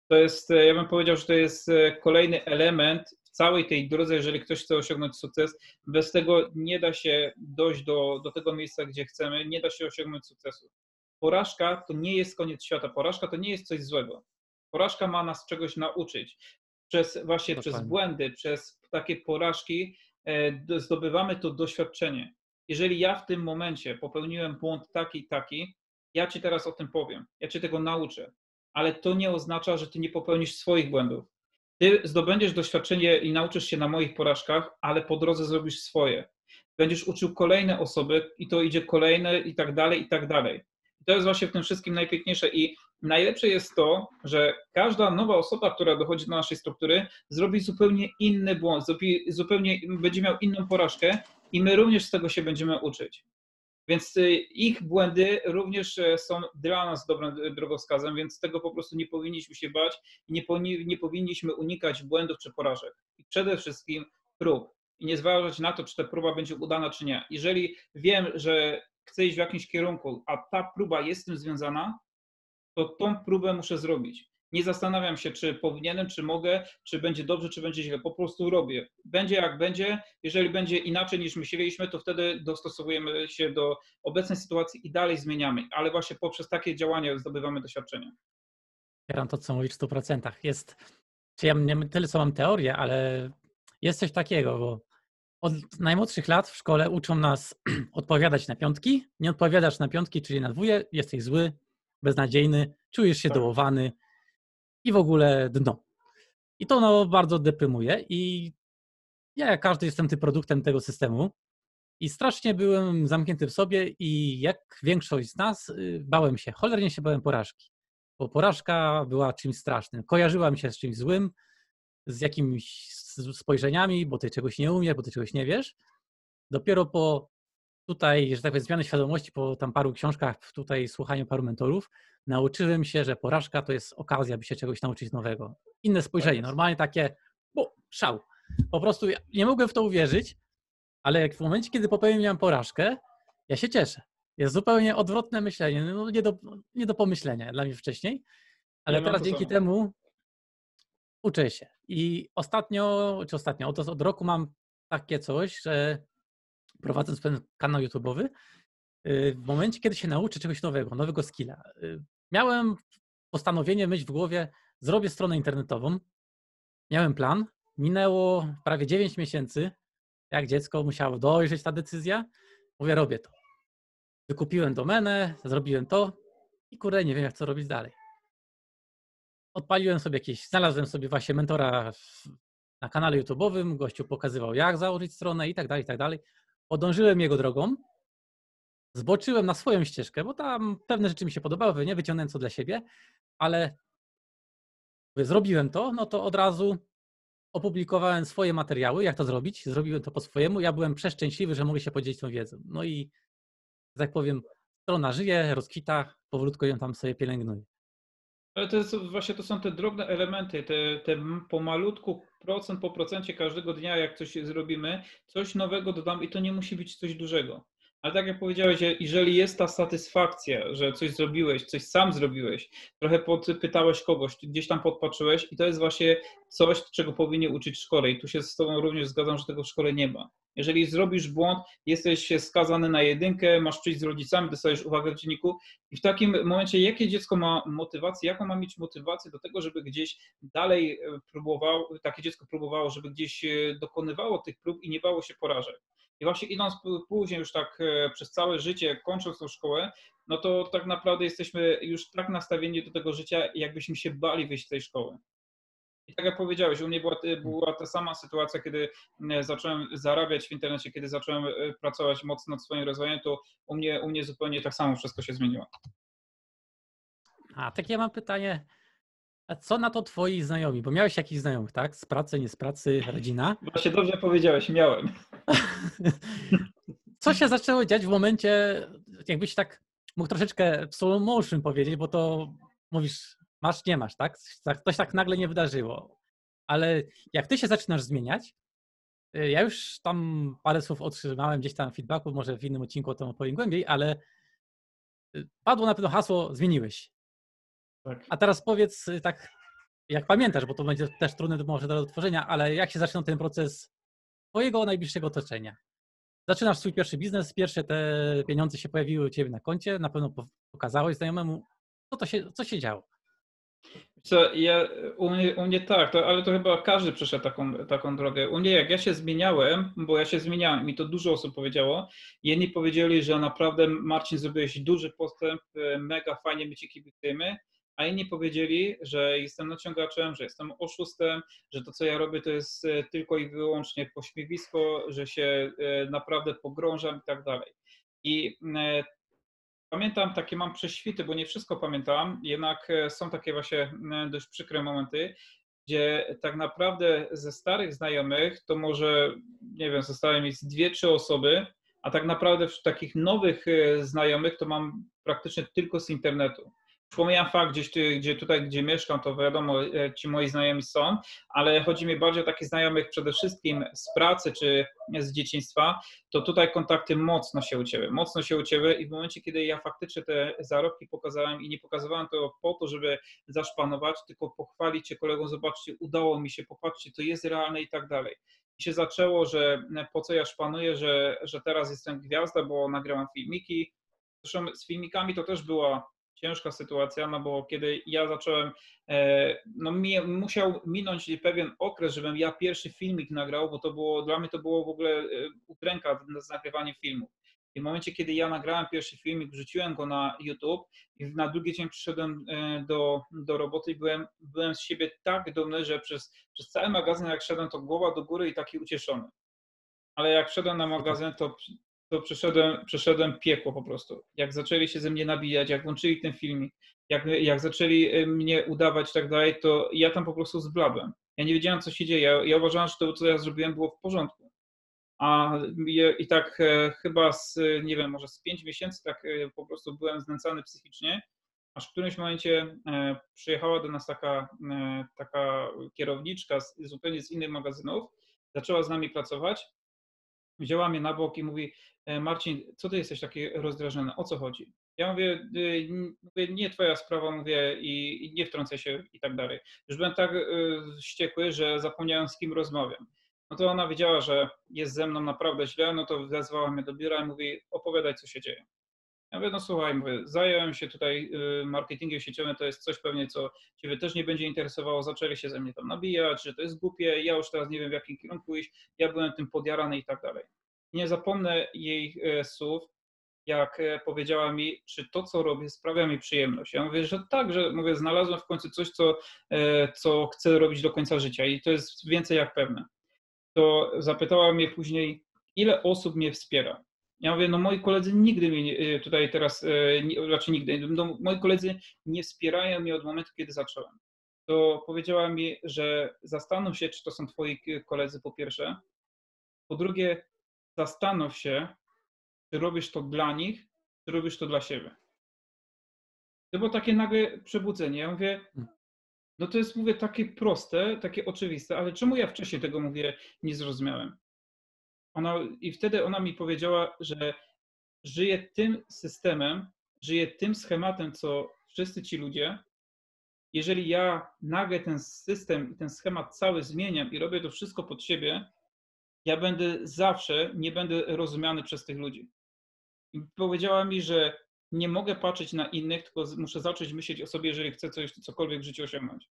Speaker 2: To jest, ja bym powiedział, że to jest kolejny element całej tej drodze, jeżeli ktoś chce osiągnąć sukces. Bez tego nie da się dojść do, do tego miejsca, gdzie chcemy, nie da się osiągnąć sukcesu. Porażka to nie jest koniec świata, porażka to nie jest coś złego. Porażka ma nas czegoś nauczyć. Przez właśnie Dokładnie. przez błędy, przez takie porażki E, zdobywamy to doświadczenie. Jeżeli ja w tym momencie popełniłem błąd taki taki, ja ci teraz o tym powiem, ja cię tego nauczę, ale to nie oznacza, że ty nie popełnisz swoich błędów. Ty zdobędziesz doświadczenie i nauczysz się na moich porażkach, ale po drodze zrobisz swoje. Będziesz uczył kolejne osoby i to idzie kolejne i tak dalej, i tak dalej. I to jest właśnie w tym wszystkim najpiękniejsze i najlepsze jest to, że każda nowa osoba, która dochodzi do naszej struktury, zrobi zupełnie inny błąd, zupełnie będzie miał inną porażkę i my również z tego się będziemy uczyć. Więc y, ich błędy również e, są dla nas dobrym drogowskazem, więc tego po prostu nie powinniśmy się bać i nie, nie powinniśmy unikać błędów czy porażek. I przede wszystkim prób. I nie zważać na to, czy ta próba będzie udana, czy nie. Jeżeli wiem, że chcę iść w jakimś kierunku, a ta próba jest z tym związana, to tą próbę muszę zrobić. Nie zastanawiam się, czy powinienem, czy mogę, czy będzie dobrze, czy będzie źle. Po prostu robię. Będzie jak będzie. Jeżeli będzie inaczej niż myśleliśmy, to wtedy dostosowujemy się do obecnej sytuacji i dalej zmieniamy. Ale właśnie poprzez takie działania zdobywamy doświadczenie.
Speaker 1: Kieram to, co mówisz w 100%. Jest, czy ja nie tyle co mam teorię, ale jest coś takiego, bo od najmłodszych lat w szkole uczą nas <clears throat> odpowiadać na piątki. Nie odpowiadasz na piątki, czyli na dwóje, jesteś zły, beznadziejny, czujesz się tak. dołowany i w ogóle dno. I to no, bardzo deprymuje i ja jak każdy jestem tym produktem tego systemu i strasznie byłem zamknięty w sobie i jak większość z nas y, bałem się, cholernie się bałem porażki, bo porażka była czymś strasznym. Kojarzyła mi się z czymś złym, z jakimiś spojrzeniami, bo ty czegoś nie umiesz, bo ty czegoś nie wiesz. Dopiero po tutaj, że tak powiem, zmiany świadomości po tam paru książkach, tutaj słuchaniu paru mentorów, nauczyłem się, że porażka to jest okazja, by się czegoś nauczyć nowego. Inne spojrzenie, normalnie takie, bo szał. Po prostu ja nie mogłem w to uwierzyć, ale jak w momencie, kiedy popełniłem porażkę, ja się cieszę. Jest zupełnie odwrotne myślenie, no nie do, nie do pomyślenia dla mnie wcześniej, ale teraz dzięki samo. temu uczę się. I ostatnio, czy ostatnio, od, od roku mam takie coś, że prowadząc pewien kanał YouTube'owy, y, w momencie, kiedy się nauczę czegoś nowego, nowego skilla, y, miałem postanowienie, myśl w głowie, zrobię stronę internetową, miałem plan, minęło prawie 9 miesięcy, jak dziecko musiało dojrzeć ta decyzja, mówię, robię to. Wykupiłem domenę, zrobiłem to i kurde, nie wiem, jak co robić dalej. Odpaliłem sobie jakieś, znalazłem sobie właśnie mentora na kanale YouTube'owym, gościu pokazywał, jak założyć stronę i tak dalej, i tak dalej podążyłem jego drogą, zboczyłem na swoją ścieżkę, bo tam pewne rzeczy mi się podobały, nie wyciągnąłem co dla siebie, ale zrobiłem to, no to od razu opublikowałem swoje materiały, jak to zrobić, zrobiłem to po swojemu, ja byłem przeszczęśliwy, że mogę się podzielić tą wiedzą. No i, tak powiem, strona żyje, rozkwita, powolutku ją tam sobie pielęgnuję.
Speaker 2: Ale to jest właśnie to są te drobne elementy, te, te pomalutku procent po procencie każdego dnia, jak coś zrobimy, coś nowego dodam i to nie musi być coś dużego. Ale tak jak powiedziałeś, jeżeli jest ta satysfakcja, że coś zrobiłeś, coś sam zrobiłeś, trochę podpytałeś kogoś, gdzieś tam podpatrzyłeś i to jest właśnie coś, czego powinien uczyć w szkole. I tu się z Tobą również zgadzam, że tego w szkole nie ma. Jeżeli zrobisz błąd, jesteś skazany na jedynkę, masz przyjść z rodzicami, dostajesz uwagę w dzienniku i w takim momencie jakie dziecko ma motywację, jaką ma mieć motywację do tego, żeby gdzieś dalej e, próbowało, takie dziecko próbowało, żeby gdzieś e, dokonywało tych prób i nie bało się porażek. I właśnie idąc później już tak e, przez całe życie, kończąc tą szkołę, no to tak naprawdę jesteśmy już tak nastawieni do tego życia, jakbyśmy się bali wyjść z tej szkoły. I tak jak powiedziałeś, u mnie była, była ta sama sytuacja, kiedy e, zacząłem zarabiać w internecie, kiedy zacząłem e, pracować mocno nad swoim rozwojem, to u mnie, u mnie zupełnie tak samo wszystko się zmieniło.
Speaker 1: A, takie mam pytanie. A co na to twoi znajomi? Bo miałeś jakichś znajomych, tak? Z pracy, nie z pracy, rodzina? <laughs>
Speaker 2: Właśnie dobrze powiedziałeś, miałem. <laughs>
Speaker 1: co się zaczęło dziać w momencie, jakbyś tak mógł troszeczkę w slow motion powiedzieć, bo to mówisz, masz, nie masz, tak? Coś tak nagle nie wydarzyło. Ale jak ty się zaczynasz zmieniać, Y, ja już tam parę słów otrzymałem gdzieś tam feedbacku, może w innym odcinku o tym opowiem głębiej, ale y, padło na pewno hasło zmieniłeś.
Speaker 2: Tak.
Speaker 1: A teraz powiedz y, tak, jak pamiętasz, bo to będzie też trudne może do odtworzenia, ale jak się zaczyna ten proces twojego najbliższego otoczenia? Zaczynasz swój pierwszy biznes, pierwsze te pieniądze się pojawiły u ciebie na koncie, na pewno pokazałeś znajomemu, co, to się, co się działo?
Speaker 2: Co, ja, u, mnie, u mnie tak, to, ale to chyba każdy przeszedł taką, taką drogę. U mnie jak ja się zmieniałem, bo ja się zmieniałem i to dużo osób powiedziało, jedni powiedzieli, że naprawdę Marcin zrobiłeś duży postęp, e, mega fajnie my ci kibicujemy, a inni powiedzieli, że jestem naciągaczem, że jestem oszustem, że to co ja robię to jest e, tylko i wyłącznie pośmiewisko, że się e, naprawdę pogrążam i tak dalej. I Pamiętam takie mam prześwity, bo nie wszystko pamiętam, jednak e, są takie właśnie e, dość przykre momenty, gdzie tak naprawdę ze starych znajomych to może, nie wiem, zostały mi dwie, trzy osoby, a tak naprawdę w takich nowych e, znajomych to mam praktycznie tylko z internetu. Pomijam fakt, gdzieś, gdzie tutaj, gdzie mieszkam, to wiadomo, e, ci moi znajomi są, ale chodzi mi bardziej o takich znajomych przede wszystkim z pracy czy z dzieciństwa, to tutaj kontakty mocno się ucięły, mocno się ucięły i w momencie, kiedy ja faktycznie te zarobki pokazałem i nie pokazywałem to po to, żeby zaszpanować, tylko pochwalić się kolegom, zobaczcie, udało mi się, popatrzcie, to jest realne i tak dalej. Się zaczęło, że po co ja szpanuję, że, że teraz jestem gwiazda, bo nagrałam filmiki, Zresztą z filmikami to też była ciężka sytuacja, no bo kiedy ja zacząłem, e, no musiał minąć pewien okres, żebym ja pierwszy filmik nagrał, bo to było, dla mnie to było w ogóle e, udręka z nagrywaniem filmów. I w momencie, kiedy ja nagrałem pierwszy filmik, wrzuciłem go na YouTube i na drugi dzień przyszedłem e, do, do roboty i byłem, byłem z siebie tak dumny, że przez, przez cały magazyn jak szedłem, to głowa do góry i taki ucieszony. Ale jak wszedłem na magazyn, to to przeszedłem, przeszedłem piekło po prostu. Jak zaczęli się ze mnie nabijać, jak włączyli ten filmik, jak, jak zaczęli e, mnie udawać i tak dalej, to ja tam po prostu zbladłem. Ja nie wiedziałem, co się dzieje. Ja, ja uważałem, że to, co ja zrobiłem, było w porządku. A i tak e, chyba z, nie wiem, może z pięć miesięcy tak e, po prostu byłem znęcany psychicznie, aż w którymś momencie przyjechała do nas taka, taka kierowniczka z, zupełnie z innych magazynów, zaczęła z nami pracować, wzięła mnie na bok i mówi, E, Marcin, co ty jesteś taki rozdrażniony, o co chodzi? Ja mówię, y, nie twoja sprawa, mówię i, nie wtrącaj się i tak dalej. Już byłem tak y, wściekły, że zapomniałem z kim rozmawiam. No to ona wiedziała, że jest ze mną naprawdę źle, no to wezwała mnie do biura i mówi, opowiadaj, co się dzieje. Ja mówię, no słuchaj, mówię, zająłem się tutaj y, marketingiem sieciowym, to jest coś pewnie, co Ciebie też nie będzie interesowało, zaczęli się ze mnie tam nabijać, że to jest głupie, ja już teraz nie wiem, w jakim kierunku iść, ja byłem tym podjarany i tak dalej nie zapomnę jej e, słów, jak e, powiedziała mi, czy to, co robię, sprawia mi przyjemność. Ja mówię, że tak, że mówię, znalazłem w końcu coś, co, co chcę robić do końca życia i to jest więcej jak pewne. To zapytała mnie później, ile osób mnie wspiera. Ja mówię, no moi koledzy nigdy mnie tutaj teraz, raczej znaczy nigdy, no, moi koledzy nie wspierają mnie od momentu, kiedy zacząłem. To powiedziała mi, że zastanów się, czy to są twoi koledzy po pierwsze. Po drugie, zastanów się, czy robisz to dla nich, czy robisz to dla siebie. To było takie nagle przebudzenie. Ja mówię, hmm. no to jest, mówię, takie proste, takie oczywiste, ale czemu ja wcześniej tego, mówię, nie zrozumiałem? Ona, I wtedy ona mi powiedziała, że żyje tym systemem, żyje tym schematem, co wszyscy ci ludzie. Jeżeli ja nagle ten system i ten schemat cały zmieniam i robię to wszystko pod siebie, ja będę zawsze, nie będę rozumiany przez tych ludzi. I powiedziała mi, że nie mogę patrzeć na innych, tylko muszę zacząć myśleć o sobie, jeżeli chcę coś, cokolwiek w życiu osiągnąć.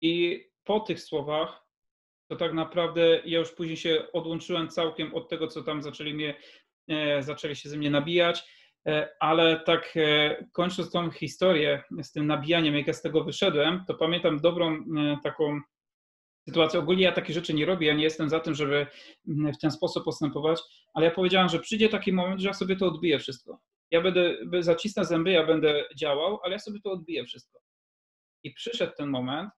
Speaker 2: I po tych słowach, to tak naprawdę ja już później się odłączyłem całkiem od tego, co tam zaczęli mnie, e, zaczęli się ze mnie nabijać, e, ale tak e, kończąc tą historię z tym nabijaniem, jak ja z tego wyszedłem, to pamiętam dobrą taką sytuacji. Ogólnie ja takie rzeczy nie robię, ja nie jestem za tym, żeby w ten sposób postępować, ale ja powiedziałem, że przyjdzie taki moment, że ja sobie to odbiję wszystko. Ja będę, zacisnę zęby, ja będę działał, ale ja sobie to odbiję wszystko. I przyszedł ten moment,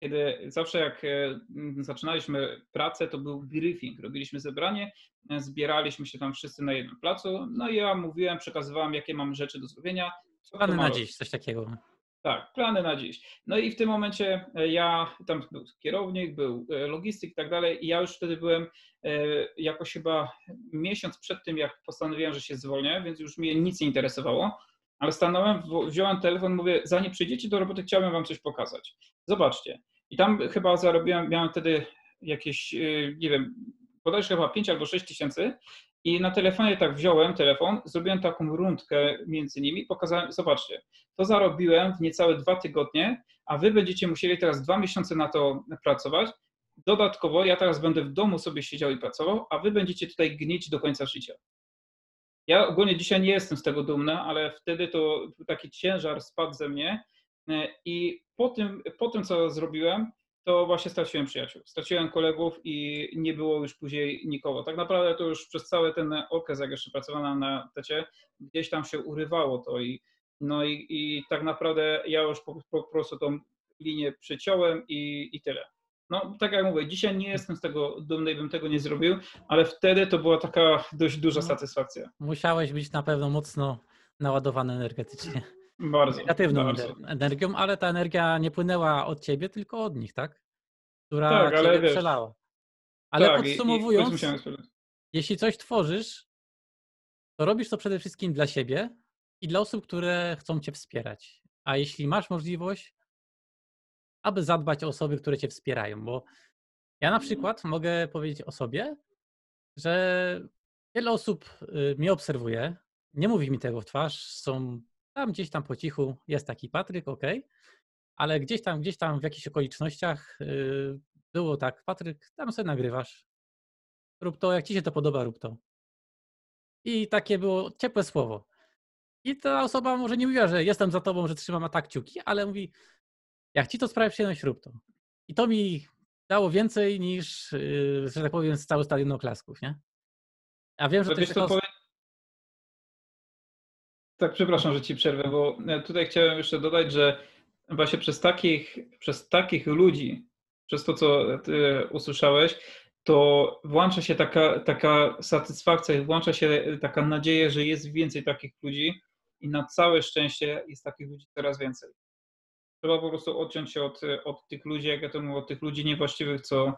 Speaker 2: kiedy zawsze jak e, zaczynaliśmy pracę, to był briefing. Robiliśmy zebranie, e, zbieraliśmy się tam wszyscy na jednym placu, no i ja mówiłem, przekazywałem, jakie mam rzeczy do zrobienia.
Speaker 1: Plany na dziś, coś takiego.
Speaker 2: Tak, plany na dziś. No i w tym momencie e, ja, tam był kierownik, był logistyk i tak dalej i ja już wtedy byłem jakoś chyba miesiąc przed tym, jak postanowiłem, że się zwolnię, więc już mnie nic nie interesowało, ale stanąłem, wziąłem telefon, mówię, zanim przyjdziecie do roboty, chciałbym wam coś pokazać. Zobaczcie. I tam chyba zarobiłem, miałem wtedy jakieś, nie wiem, bodajże chyba 5 albo 6 tysięcy i na telefonie tak wziąłem telefon, zrobiłem taką rundkę między nimi, pokazałem, zobaczcie, to zarobiłem w niecałe dwa tygodnie, a wy będziecie musieli teraz dwa miesiące na to pracować. Dodatkowo ja teraz będę w domu sobie siedział i pracował, a wy będziecie tutaj gnić do końca życia. Ja ogólnie dzisiaj nie jestem z tego dumny, ale wtedy to taki ciężar spadł ze mnie i po tym, po tym co zrobiłem, to właśnie straciłem przyjaciół. Straciłem kolegów i nie było już później nikogo. Tak naprawdę to już przez cały ten okres, jak jeszcze pracowałem na tecie, gdzieś tam się urywało to i no i, i tak naprawdę ja już po, po prostu tą linię przeciąłem i, i tyle. No, tak jak mówię, dzisiaj nie jestem z tego dumny i bym tego nie zrobił, ale wtedy to była taka dość duża no, satysfakcja.
Speaker 1: Musiałeś być na pewno mocno naładowany energetycznie.
Speaker 2: Bardzo.
Speaker 1: Negatywną
Speaker 2: bardzo.
Speaker 1: energią, ale ta energia nie płynęła od ciebie, tylko od nich, tak? Która tak, ale wiesz, przelała. Ale tak, podsumowując, i, i jeśli coś tworzysz, to robisz to przede wszystkim dla siebie i dla osób, które chcą cię wspierać. A jeśli masz możliwość, aby zadbać o osoby, które cię wspierają, bo ja na przykład mogę powiedzieć o sobie, że wiele osób y, mnie obserwuje, nie mówi mi tego w twarz, są tam gdzieś tam po cichu jest taki Patryk, ok, ale gdzieś tam, gdzieś tam w jakichś okolicznościach yy, było tak, Patryk, tam sobie nagrywasz, rób to, jak ci się to podoba, rób to. I takie było ciepłe słowo. I ta osoba może nie mówiła, że jestem za tobą, że trzymam tak kciuki, ale mówi, jak ci to sprawia przyjemność, rób to. I to mi dało więcej niż, yy, że tak powiem, cały stadion oklasków, nie? A wiem, że to jest...
Speaker 2: Tak, przepraszam, że ci przerwę, bo e, tutaj chciałem jeszcze dodać, że właśnie przez takich, przez takich ludzi, przez to, co ty usłyszałeś, to włącza się taka, taka satysfakcja, włącza się taka nadzieja, że jest więcej takich ludzi i na całe szczęście jest takich ludzi coraz więcej. Trzeba po prostu odciąć się od, od tych ludzi, jak ja to mówię, od tych ludzi niewłaściwych, co,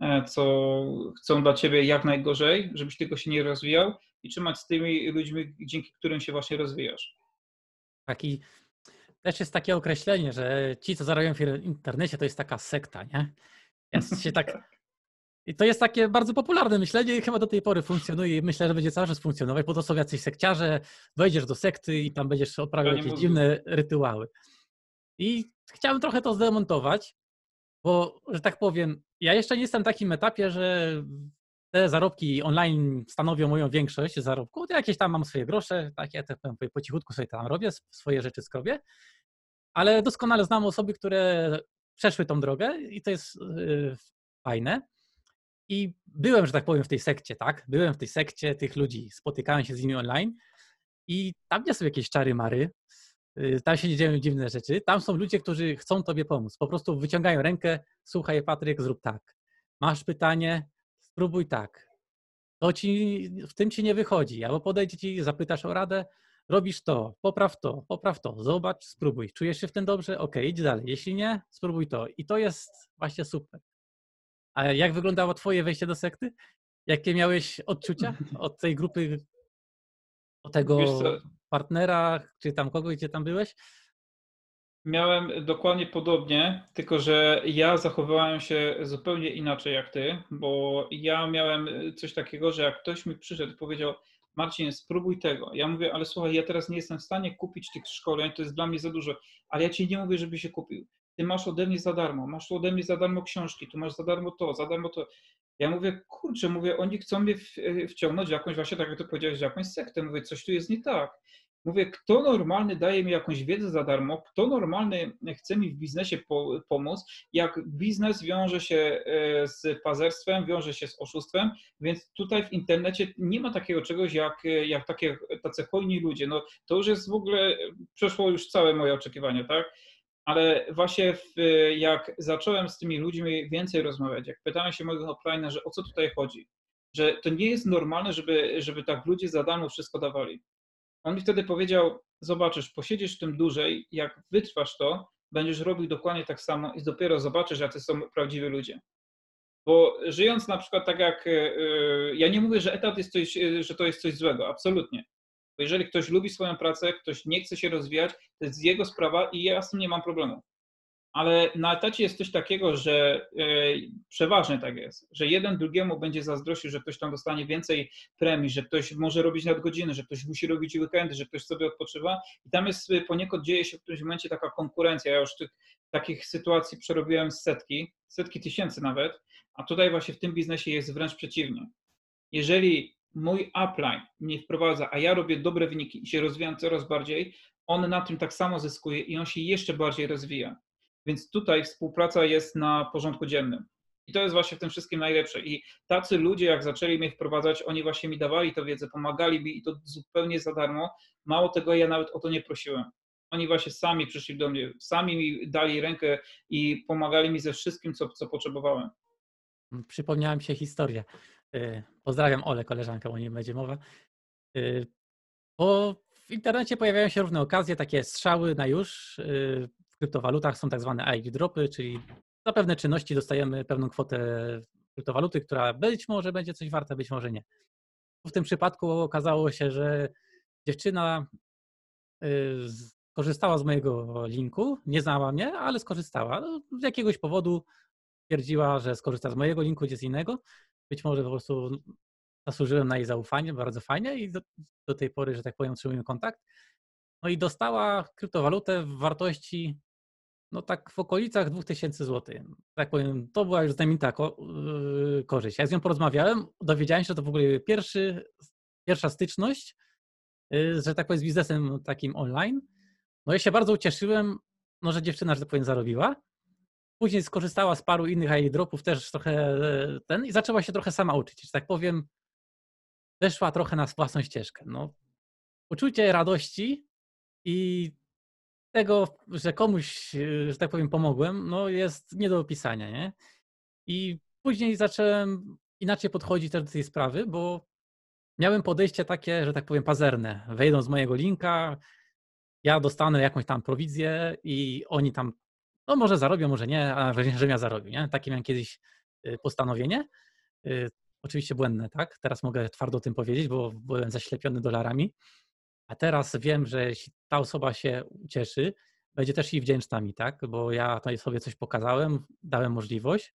Speaker 2: e, co chcą dla ciebie jak najgorzej, żebyś tylko się nie rozwijał i trzymać z tymi ludźmi, dzięki którym się właśnie rozwijasz.
Speaker 1: Taki też jest takie określenie, że ci, co zarabiają w internecie, to jest taka sekta, nie? Jest się tak. <laughs> I to jest takie bardzo popularne myślenie i chyba do tej pory funkcjonuje i myślę, że będzie cały czas funkcjonować, bo to są jacyś sekciarze, wejdziesz do sekty i tam będziesz odprawiał jakieś dziwne rytuały. I chciałem trochę to zdemontować, bo, że tak powiem, ja jeszcze nie jestem na takim etapie, że te zarobki online stanowią moją większość zarobku. Jakieś tam mam swoje grosze, takie tak powiem, po cichutku sobie tam robię, swoje rzeczy skrobię, ale doskonale znam osoby, które przeszły tą drogę i to jest yy, fajne. I byłem, że tak powiem, w tej sekcie, tak? Byłem w tej sekcie tych ludzi, spotykałem się z nimi online i tam nie są jakieś czary mary, tam się dzieją dziwne rzeczy. Tam są ludzie, którzy chcą tobie pomóc. Po prostu wyciągają rękę, słuchaj Patryk, zrób tak. Masz pytanie, spróbuj tak. To ci, w tym ci nie wychodzi. Albo podejdzie ci, zapytasz o radę, robisz to, popraw to, popraw to, zobacz, spróbuj. Czujesz się w tym dobrze? Ok, idź dalej. Jeśli nie, spróbuj to. I to jest właśnie super. A jak wyglądało twoje wejście do sekty? Jakie miałeś odczucia <laughs> od tej grupy, od tego partnera, czy tam kogoś, gdzie tam byłeś?
Speaker 2: Miałem dokładnie podobnie, tylko że ja zachowywałem się zupełnie inaczej jak ty, bo ja miałem coś takiego, że jak ktoś mi przyszedł i powiedział, Marcin, spróbuj tego. Ja mówię, ale słuchaj, ja teraz nie jestem w stanie kupić tych szkoleń, to jest dla mnie za dużo, ale ja ci nie mówię, żeby się kupił. Ty masz ode mnie za darmo, masz ode mnie za darmo książki, tu masz za darmo to, za darmo to. Ja mówię, kurczę, mówię, oni chcą mnie wciągnąć w jakąś, właśnie tak jak ty powiedziałeś, w jakąś sektę. Mówię, coś tu jest nie tak. Mówię, kto normalny daje mi jakąś wiedzę za darmo, kto normalny chce mi w biznesie po, pomóc, jak biznes wiąże się e, z pazerstwem, wiąże się z oszustwem, więc tutaj w internecie nie ma takiego czegoś jak, jak takie, tacy hojni ludzie. No, to już jest w ogóle, przeszło już całe moje oczekiwania, tak? Ale właśnie w, jak zacząłem z tymi ludźmi więcej rozmawiać, jak pytałem się mojego offline, że o co tutaj chodzi, że to nie jest normalne, żeby, żeby tak ludzie za darmo wszystko dawali. On mi wtedy powiedział, zobaczysz, posiedzisz w tym dłużej, jak wytrwasz to, będziesz robił dokładnie tak samo i dopiero zobaczysz, jacy są prawdziwi ludzie. Bo żyjąc na przykład tak jak, e, e, ja nie mówię, że etat jest coś, e, że to jest coś złego, absolutnie. Bo jeżeli ktoś lubi swoją pracę, ktoś nie chce się rozwijać, to jest jego sprawa i ja z tym nie mam problemu ale na etacie jest coś takiego, że e, przeważnie tak jest, że jeden drugiemu będzie zazdrościł, że ktoś tam dostanie więcej premii, że ktoś może robić nadgodziny, że ktoś musi robić weekendy, że ktoś sobie odpoczywa i tam jest e, poniekąd dzieje się w którymś momencie taka konkurencja. Ja już tych takich sytuacji przerobiłem setki, setki tysięcy nawet, a tutaj właśnie w tym biznesie jest wręcz przeciwnie. Jeżeli mój upline mnie wprowadza, a ja robię dobre wyniki i się rozwijam coraz bardziej, on na tym tak samo zyskuje i on się jeszcze bardziej rozwija. Więc tutaj współpraca jest na porządku dziennym. I to jest właśnie w tym wszystkim najlepsze. I tacy ludzie, jak zaczęli mnie wprowadzać, oni właśnie mi dawali tę wiedzę, pomagali mi i to zupełnie za darmo. Mało tego, ja nawet o to nie prosiłem. Oni właśnie sami przyszli do mnie, sami mi dali rękę i pomagali mi ze wszystkim, co, co potrzebowałem.
Speaker 1: Przypomniałem się historię. Y, pozdrawiam Ole, koleżankę, o niej będzie mowa. Y, bo w internecie pojawiają się różne okazje, takie strzały na już. Y, w kryptowalutach są tak zwane ID dropy, czyli za pewne czynności dostajemy pewną kwotę kryptowaluty, która być może będzie coś warta, być może nie. W tym przypadku okazało się, że dziewczyna skorzystała z mojego linku, nie znała mnie, ale skorzystała. No, z jakiegoś powodu twierdziła, że skorzysta z mojego linku, gdzie z innego. Być może po prostu zasłużyłem na jej zaufanie, bardzo fajnie i do, do tej pory, że tak powiem, utrzymujemy kontakt. No i dostała kryptowalutę w wartości no tak w okolicach 2000 zł. Tak powiem, to była już znamienita ko yy, korzyść. Jak z nią porozmawiałem, dowiedziałem się, że to w ogóle pierwszy, pierwsza styczność, yy, że tak powiem, z biznesem takim online. No ja się bardzo ucieszyłem, no, że dziewczyna, że tak powiem, zarobiła. Później skorzystała z paru innych airdropów też trochę yy, ten i zaczęła się trochę sama uczyć, że tak powiem, weszła trochę na własną ścieżkę. No, uczucie radości i tego, że komuś, e, że tak powiem, pomogłem, no jest nie do opisania, nie? I później zacząłem inaczej podchodzić też do tej sprawy, bo miałem podejście takie, że tak powiem, pazerne. Wejdą z mojego linka, ja dostanę jakąś tam prowizję i oni tam, no może zarobią, może nie, a że ja zarobię, nie? Takie miałem kiedyś e, postanowienie. E, oczywiście błędne, tak? Teraz mogę twardo o tym powiedzieć, bo byłem zaślepiony dolarami. A teraz wiem, że jeśli ta osoba się ucieszy, będzie też i wdzięczna mi, tak? Bo ja tutaj sobie coś pokazałem, dałem możliwość.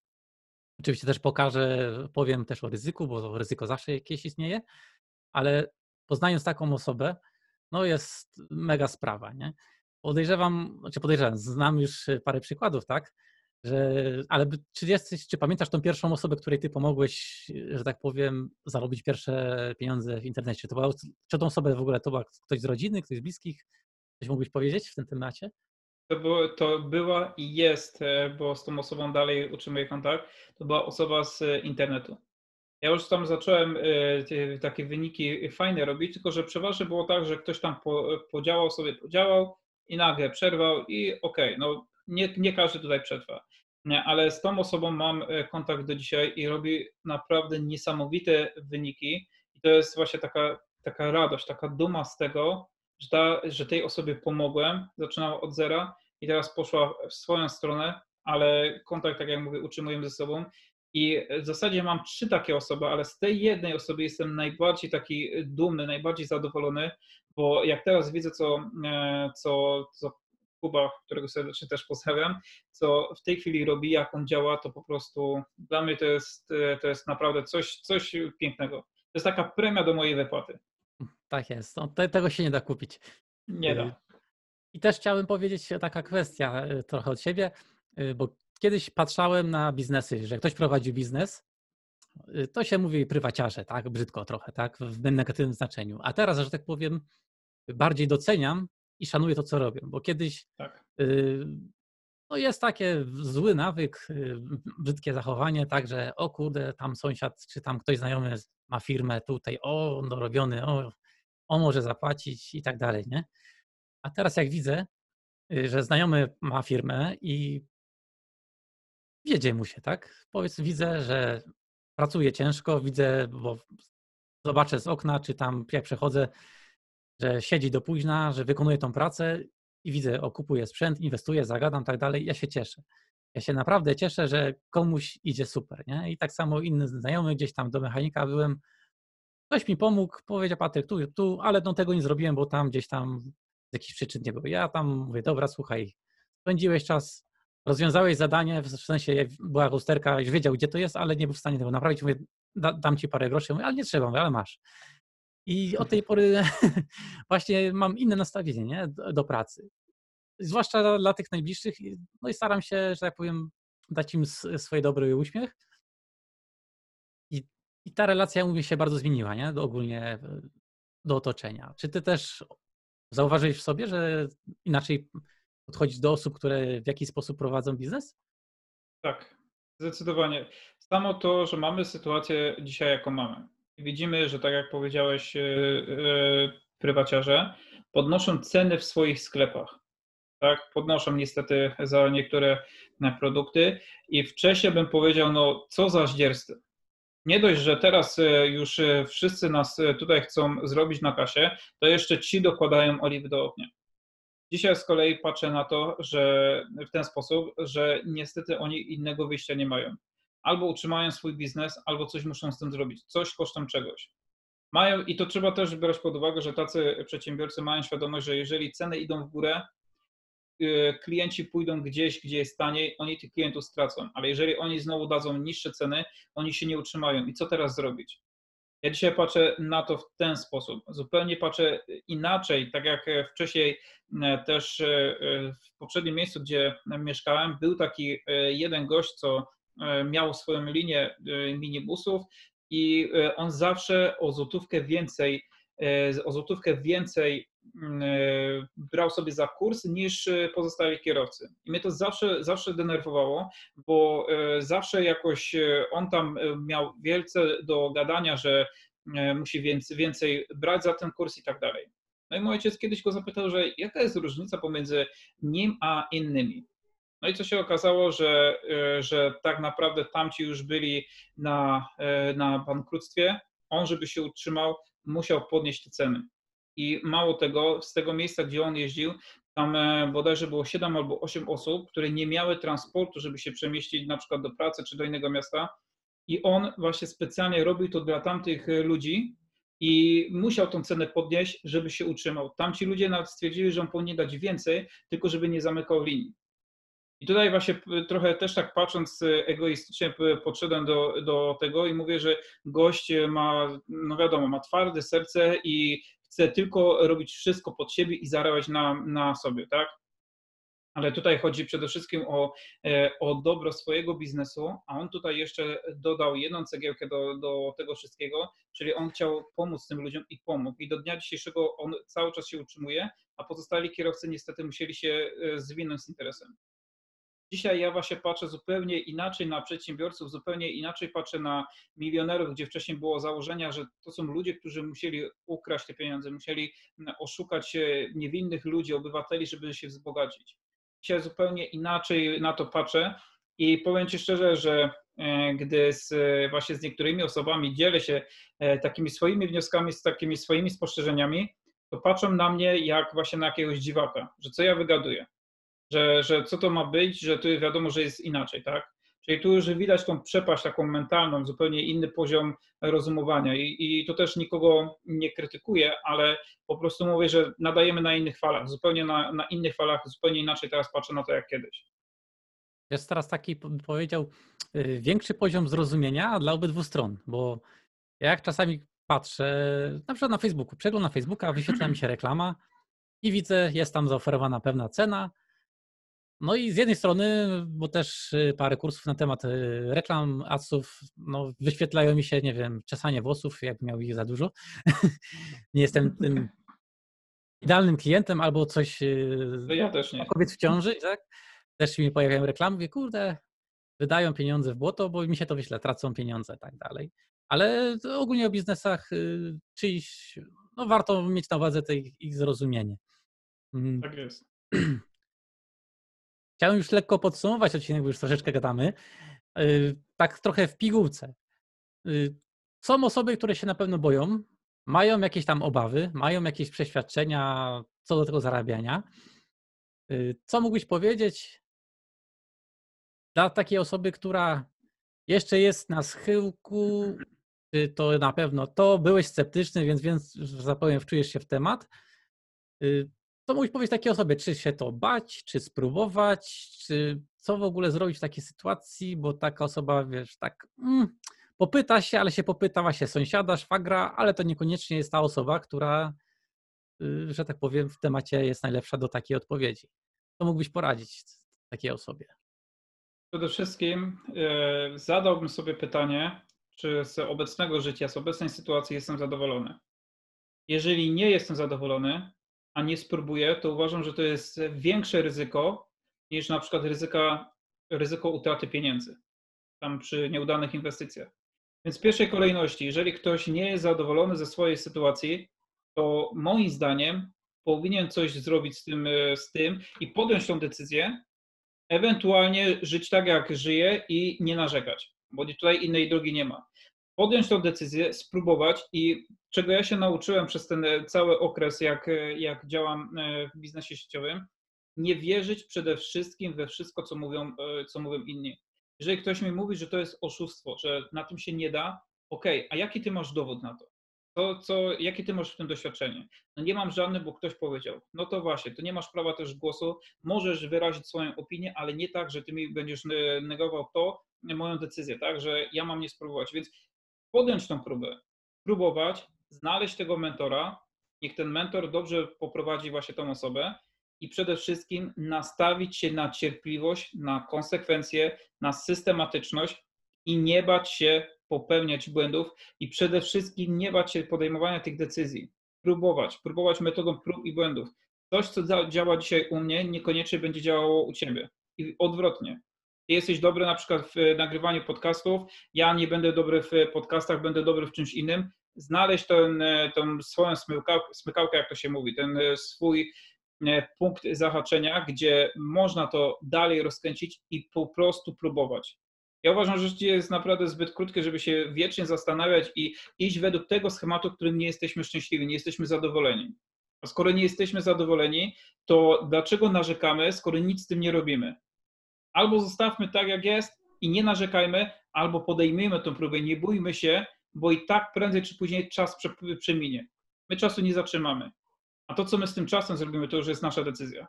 Speaker 1: Oczywiście też pokażę, powiem też o ryzyku, bo ryzyko zawsze jakieś istnieje, ale poznając taką osobę, no jest mega sprawa, nie? Podejrzewam, znaczy podejrzewam, znam już parę przykładów, tak? że, ale czy jesteś, czy pamiętasz tą pierwszą osobę, której ty pomogłeś, że tak powiem, zarobić pierwsze pieniądze w internecie? To była, czy tą osobę w ogóle to była ktoś z rodziny, ktoś z bliskich? Coś mógłbyś powiedzieć w tym temacie?
Speaker 2: To, było, to była i jest, e, bo z tą osobą dalej utrzymuję kontakt, to była osoba z internetu. Ja już tam zacząłem e, takie wyniki fajne robić, tylko że przeważnie było tak, że ktoś tam podziałał sobie, podziałał i nagle przerwał i okej, okay, no nie, nie każdy tutaj przetrwa. Nie, ale z tą osobą mam e, kontakt do dzisiaj i robi naprawdę niesamowite wyniki. I to jest właśnie taka, taka radość, taka duma z tego, że, ta, że tej osobie pomogłem, zaczynała od zera i teraz poszła w swoją stronę, ale kontakt, tak jak mówię, utrzymujemy ze sobą. I w zasadzie mam trzy takie osoby, ale z tej jednej osoby jestem najbardziej taki dumny, najbardziej zadowolony, bo jak teraz widzę, co, e, co, co Kuba, którego serdecznie też pozdrawiam, co w tej chwili robi, jak on działa, to po prostu dla mnie to jest, to jest naprawdę coś, coś pięknego. To jest taka premia do mojej wypłaty.
Speaker 1: Tak jest. No, te, tego się nie da kupić.
Speaker 2: Nie da.
Speaker 1: I też chciałem powiedzieć taka kwestia y, trochę od siebie, bo kiedyś patrzałem na biznesy, że ktoś prowadzi biznes, y, to się mówi prywaciarze, tak, brzydko trochę, tak, w negatywnym znaczeniu. A teraz, że tak powiem, bardziej doceniam i szanuję to, co robią. Bo kiedyś tak. y, no jest takie zły nawyk, y, brzydkie zachowanie, tak, że o kurde, tam sąsiad czy tam ktoś znajomy ma firmę tutaj, o, dorobiony, o, on może zapłacić i tak dalej, nie? A teraz jak widzę, y, że znajomy ma firmę i wiedzie mu się, tak? Powiedz, widzę, że pracuje ciężko, widzę, bo zobaczę z okna, czy tam jak przechodzę, że siedzi do późna, że wykonuje tą pracę i widzę, o kupuję sprzęt, inwestuję, zagadam, tak dalej, ja się cieszę. Ja się naprawdę cieszę, że komuś idzie super, nie? I tak samo inny znajomy gdzieś tam do mechanika byłem, ktoś mi pomógł, powiedział Patryk, tu, tu, ale no tego nie zrobiłem, bo tam gdzieś tam z jakichś przyczyn nie było. Ja tam mówię, dobra, słuchaj, spędziłeś czas, rozwiązałeś zadanie, w sensie była lusterka, już wiedział, gdzie to jest, ale nie był w stanie tego naprawić. Mówię, da, dam ci parę groszy, mówię, ale nie trzeba, mówię, ale masz. I od tej pory <laughs> właśnie mam inne nastawienie nie? Do, do, pracy. Zwłaszcza dla tych najbliższych. No i staram się, że tak powiem, dać im swoje dobry uśmiech. I, i ta relacja, mówię, się bardzo zmieniła, nie? Do, ogólnie do otoczenia. Czy ty też zauważyłeś w sobie, że inaczej podchodzić do osób, które w jakiś sposób prowadzą biznes?
Speaker 2: Tak, zdecydowanie. Samo to, że mamy sytuację dzisiaj, jaką mamy. Widzimy, że tak jak powiedziałeś, yy, prywaciarze podnoszą ceny w swoich sklepach. Tak, podnoszą niestety za niektóre e, produkty i wcześniej bym powiedział, no co za zdzierstwo. Nie dość, że teraz już wszyscy nas tutaj chcą zrobić na kasie, to jeszcze ci dokładają oliwy do ognia. Dzisiaj z kolei patrzę na to, że w ten sposób, że niestety oni innego wyjścia nie mają. Albo utrzymają swój biznes, albo coś muszą z tym zrobić, coś kosztem czegoś. Mają, i to trzeba też brać pod uwagę, że tacy przedsiębiorcy mają świadomość, że jeżeli ceny idą w górę, y, klienci pójdą gdzieś, gdzie jest taniej, oni tych klientów stracą, ale jeżeli oni znowu dadzą niższe ceny, oni się nie utrzymają. I co teraz zrobić? Ja dzisiaj patrzę na to w ten sposób. Zupełnie patrzę inaczej, tak jak wcześniej e, też e, w poprzednim miejscu, gdzie mieszkałem, był taki e, jeden gość, co miał swoją linię minibusów i on zawsze o złotówkę więcej, o złotówkę więcej mm, brał sobie za kurs niż pozostali kierowcy. I mnie to zawsze, zawsze denerwowało, bo zawsze jakoś on tam miał wielce do gadania, że musi więcej, więcej brać za ten kurs i tak dalej. No i mój ojciec kiedyś go zapytał, że jaka jest różnica pomiędzy nim a innymi. No i co się okazało, że, że tak naprawdę tamci już byli na, na bankructwie. On, żeby się utrzymał, musiał podnieść te ceny. I mało tego, z tego miejsca, gdzie on jeździł, tam e, bodajże było 7 albo 8 osób, które nie miały transportu, żeby się przemieścić na przykład do pracy czy do innego miasta. I on właśnie specjalnie robił to dla tamtych e, ludzi i musiał tą cenę podnieść, żeby się utrzymał. Tamci ludzie nawet stwierdzili, że on powinien dać więcej, tylko żeby nie zamykał linii. I tutaj właśnie trochę też tak patrząc e, egoistycznie podszedłem do, do tego i mówię, że gość ma, no wiadomo, ma twarde serce i chce tylko robić wszystko pod siebie i zarabiać na, na sobie, tak? Ale tutaj chodzi przede wszystkim o, e, o dobro swojego biznesu, a on tutaj jeszcze dodał jedną cegiełkę do, do tego wszystkiego, czyli on chciał pomóc tym ludziom i pomógł. I do dnia dzisiejszego on cały czas się utrzymuje, a pozostali kierowcy niestety musieli się e, zwinąć z interesem. Dzisiaj ja właśnie patrzę zupełnie inaczej na przedsiębiorców, zupełnie inaczej patrzę na milionerów, gdzie wcześniej było założenia, że to są ludzie, którzy musieli ukraść te pieniądze, musieli oszukać niewinnych ludzi, obywateli, żeby się wzbogacić. Dzisiaj zupełnie inaczej na to patrzę i powiem Ci szczerze, że e, gdy z, właśnie z niektórymi osobami dzielę się e, takimi swoimi wnioskami, z takimi swoimi spostrzeżeniami, to patrzą na mnie jak właśnie na jakiegoś dziwaka, że co ja wygaduję że, że co to ma być, że tu wiadomo, że jest inaczej, tak? Czyli tu już widać tą przepaść taką mentalną, zupełnie inny poziom rozumowania I, i to też nikogo nie krytykuję, ale po prostu mówię, że nadajemy na innych falach, zupełnie na, na innych falach, zupełnie inaczej teraz patrzę na to jak kiedyś.
Speaker 1: Jest teraz taki, powiedział, y, większy poziom zrozumienia dla obydwu stron, bo jak czasami patrzę, na przykład na Facebooku, przeglądam Facebooka, wyświetla mi się reklama i widzę, jest tam zaoferowana pewna cena, no i z jednej strony, bo też y, parę kursów na temat y, reklam, adsów, no wyświetlają mi się, nie wiem, czesanie włosów, jak miał ich za dużo. <laughs> nie jestem tym <laughs> idealnym klientem albo coś
Speaker 2: y, ja też nie.
Speaker 1: kobiet w ciąży, tak? Też mi pojawiają reklamy, mówię, kurde, wydają pieniądze w błoto, bo mi się to wyśle, tracą pieniądze, tak dalej. Ale ogólnie o biznesach czyjś, no warto mieć na uwadze tej ich zrozumienie.
Speaker 2: Mm. Tak jest. <clears throat>
Speaker 1: Chciałem już lekko podsumować odcinek, bo już troszeczkę gadamy. Y, tak trochę w pigułce. Y, są osoby, które się na pewno boją mają jakieś tam obawy, mają jakieś przeświadczenia co do tego zarabiania. Y, co mógłbyś powiedzieć dla takiej osoby, która jeszcze jest na schyłku, to na pewno to, byłeś sceptyczny, więc, więc że tak wczujesz się w temat. Co mógłbyś powiedzieć takiej osobie? Czy się to bać, czy spróbować, czy co w ogóle zrobić w takiej sytuacji, bo taka osoba, wiesz, tak mm, popyta się, ale się popyta właśnie sąsiada, szwagra, ale to niekoniecznie jest ta osoba, która, y, że tak powiem, w temacie jest najlepsza do takiej odpowiedzi. Co mógłbyś poradzić takiej osobie?
Speaker 2: Przede wszystkim e, zadałbym sobie pytanie, czy z obecnego życia, z obecnej sytuacji jestem zadowolony. Jeżeli nie jestem zadowolony, a nie spróbuję, to uważam, że to jest większe ryzyko niż na przykład ryzyka, ryzyko utraty pieniędzy tam przy nieudanych inwestycjach. Więc w pierwszej kolejności, jeżeli ktoś nie jest zadowolony ze swojej sytuacji, to moim zdaniem powinien coś zrobić z tym, e, z tym i podjąć tą decyzję, ewentualnie żyć tak, jak żyje i nie narzekać, bo tutaj innej drogi nie ma. Podjąć tą decyzję, spróbować i czego ja się nauczyłem przez ten e, cały okres, jak, e, jak działam w biznesie sieciowym, nie wierzyć przede wszystkim we wszystko, co mówią, co mówią inni. Jeżeli ktoś mi mówi, że to jest oszustwo, że na tym się nie da, ok, a jaki ty masz dowód na to? To, co, jakie ty masz w tym doświadczenie? No nie mam żadnych, bo ktoś powiedział. No to właśnie, to nie masz prawa też głosu, możesz wyrazić swoją opinię, ale nie tak, że ty mi będziesz negował to, moją decyzję, tak, że ja mam nie spróbować. Więc podjąć tą próbę, próbować, znaleźć tego mentora, niech ten mentor dobrze poprowadzi właśnie tą osobę i przede wszystkim nastawić się na cierpliwość, na konsekwencje, na systematyczność i nie bać się popełniać błędów i przede wszystkim nie bać się podejmowania tych decyzji. Próbować, próbować metodą prób i błędów. Coś, co działa dzisiaj u mnie, niekoniecznie będzie działało u ciebie. I odwrotnie. Ty jesteś dobry na przykład w nagrywaniu podcastów, ja nie będę dobry w podcastach, będę dobry w czymś innym. Znaleźć ten, tą swoją smykałkę, smykałkę, jak to się mówi, ten swój E, punkt zahaczenia, gdzie można to dalej rozkręcić i po prostu próbować. Ja uważam, że życie jest naprawdę zbyt krótkie, żeby się wiecznie zastanawiać i iść według tego schematu, którym nie jesteśmy szczęśliwi, nie jesteśmy zadowoleni. A skoro nie jesteśmy zadowoleni, to dlaczego narzekamy, skoro nic z tym nie robimy? Albo zostawmy tak, jak jest i nie narzekajmy, albo podejmijmy tę próbę, nie bójmy się, bo i tak prędzej czy później czas przeminie. My czasu nie zatrzymamy. A to, co my z tym czasem zrobimy, to już jest nasza decyzja.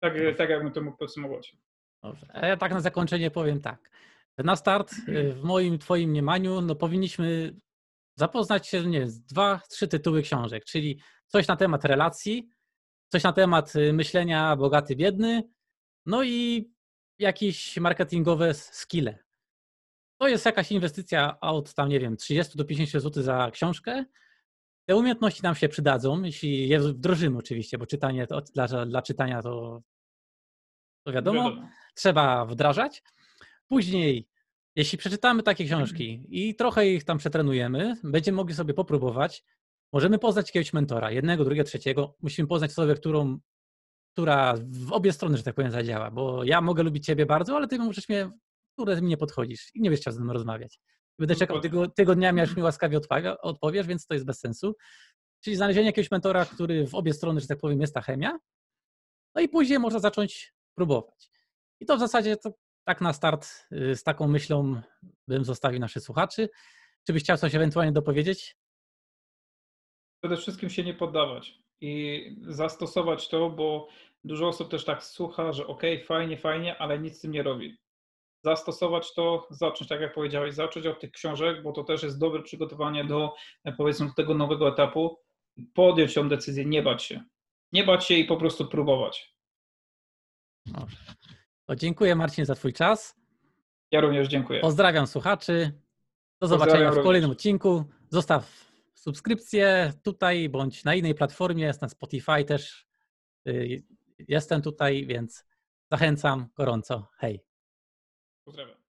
Speaker 2: Tak, tak jakbym to mógł podsumować.
Speaker 1: Dobrze. A ja tak na zakończenie powiem tak. Na start, y, w moim, twoim mniemaniu, no powinniśmy zapoznać się, nie z dwa, trzy tytuły książek, czyli coś na temat relacji, coś na temat y, myślenia bogaty, biedny, no i jakieś marketingowe skille. To jest jakaś inwestycja od tam, nie wiem, 30 do 50 zł za książkę, te umiejętności nam się przydadzą, jeśli je wdrożymy oczywiście, bo czytanie to, dla, dla czytania to, to wiadomo, wiadomo, trzeba wdrażać. Później, jeśli przeczytamy takie książki <clears throat> i trochę ich tam przetrenujemy, będziemy mogli sobie popróbować, możemy poznać jakiegoś mentora, jednego, drugiego, trzeciego. Musimy poznać osobę, którą, która w obie strony, że tak powiem, zadziała, bo ja mogę lubić ciebie bardzo, ale ty możesz mnie, które mi nie podchodzisz i nie wiesz chciał ze mną rozmawiać. Będę czekał tego, tego dnia, aż mi łaskawie odpowiesz, więc to jest bez sensu. Czyli znalezienie jakiegoś mentora, który w obie strony, że tak powiem, jest ta chemia. No i później można zacząć próbować. I to w zasadzie to tak na start y, z taką myślą bym zostawił naszych słuchaczy. Czy byś chciał coś ewentualnie dopowiedzieć?
Speaker 2: Przede wszystkim się nie poddawać i zastosować to, bo dużo osób też tak słucha, że ok, fajnie, fajnie, ale nic z tym nie robi zastosować to, zacząć, tak jak powiedziałeś, zacząć od tych książek, bo to też jest dobre przygotowanie do, powiedzmy, tego nowego etapu, podjąć tą decyzję, nie bać się. Nie bać się i po prostu próbować.
Speaker 1: To dziękuję Marcin za Twój czas.
Speaker 2: Ja również dziękuję.
Speaker 1: Pozdrawiam słuchaczy. Do zobaczenia w kolejnym odcinku. Zostaw subskrypcję tutaj bądź na innej platformie. Jest na Spotify też. Y, jestem tutaj, więc zachęcam gorąco. Hej.
Speaker 2: Pozdrawiam.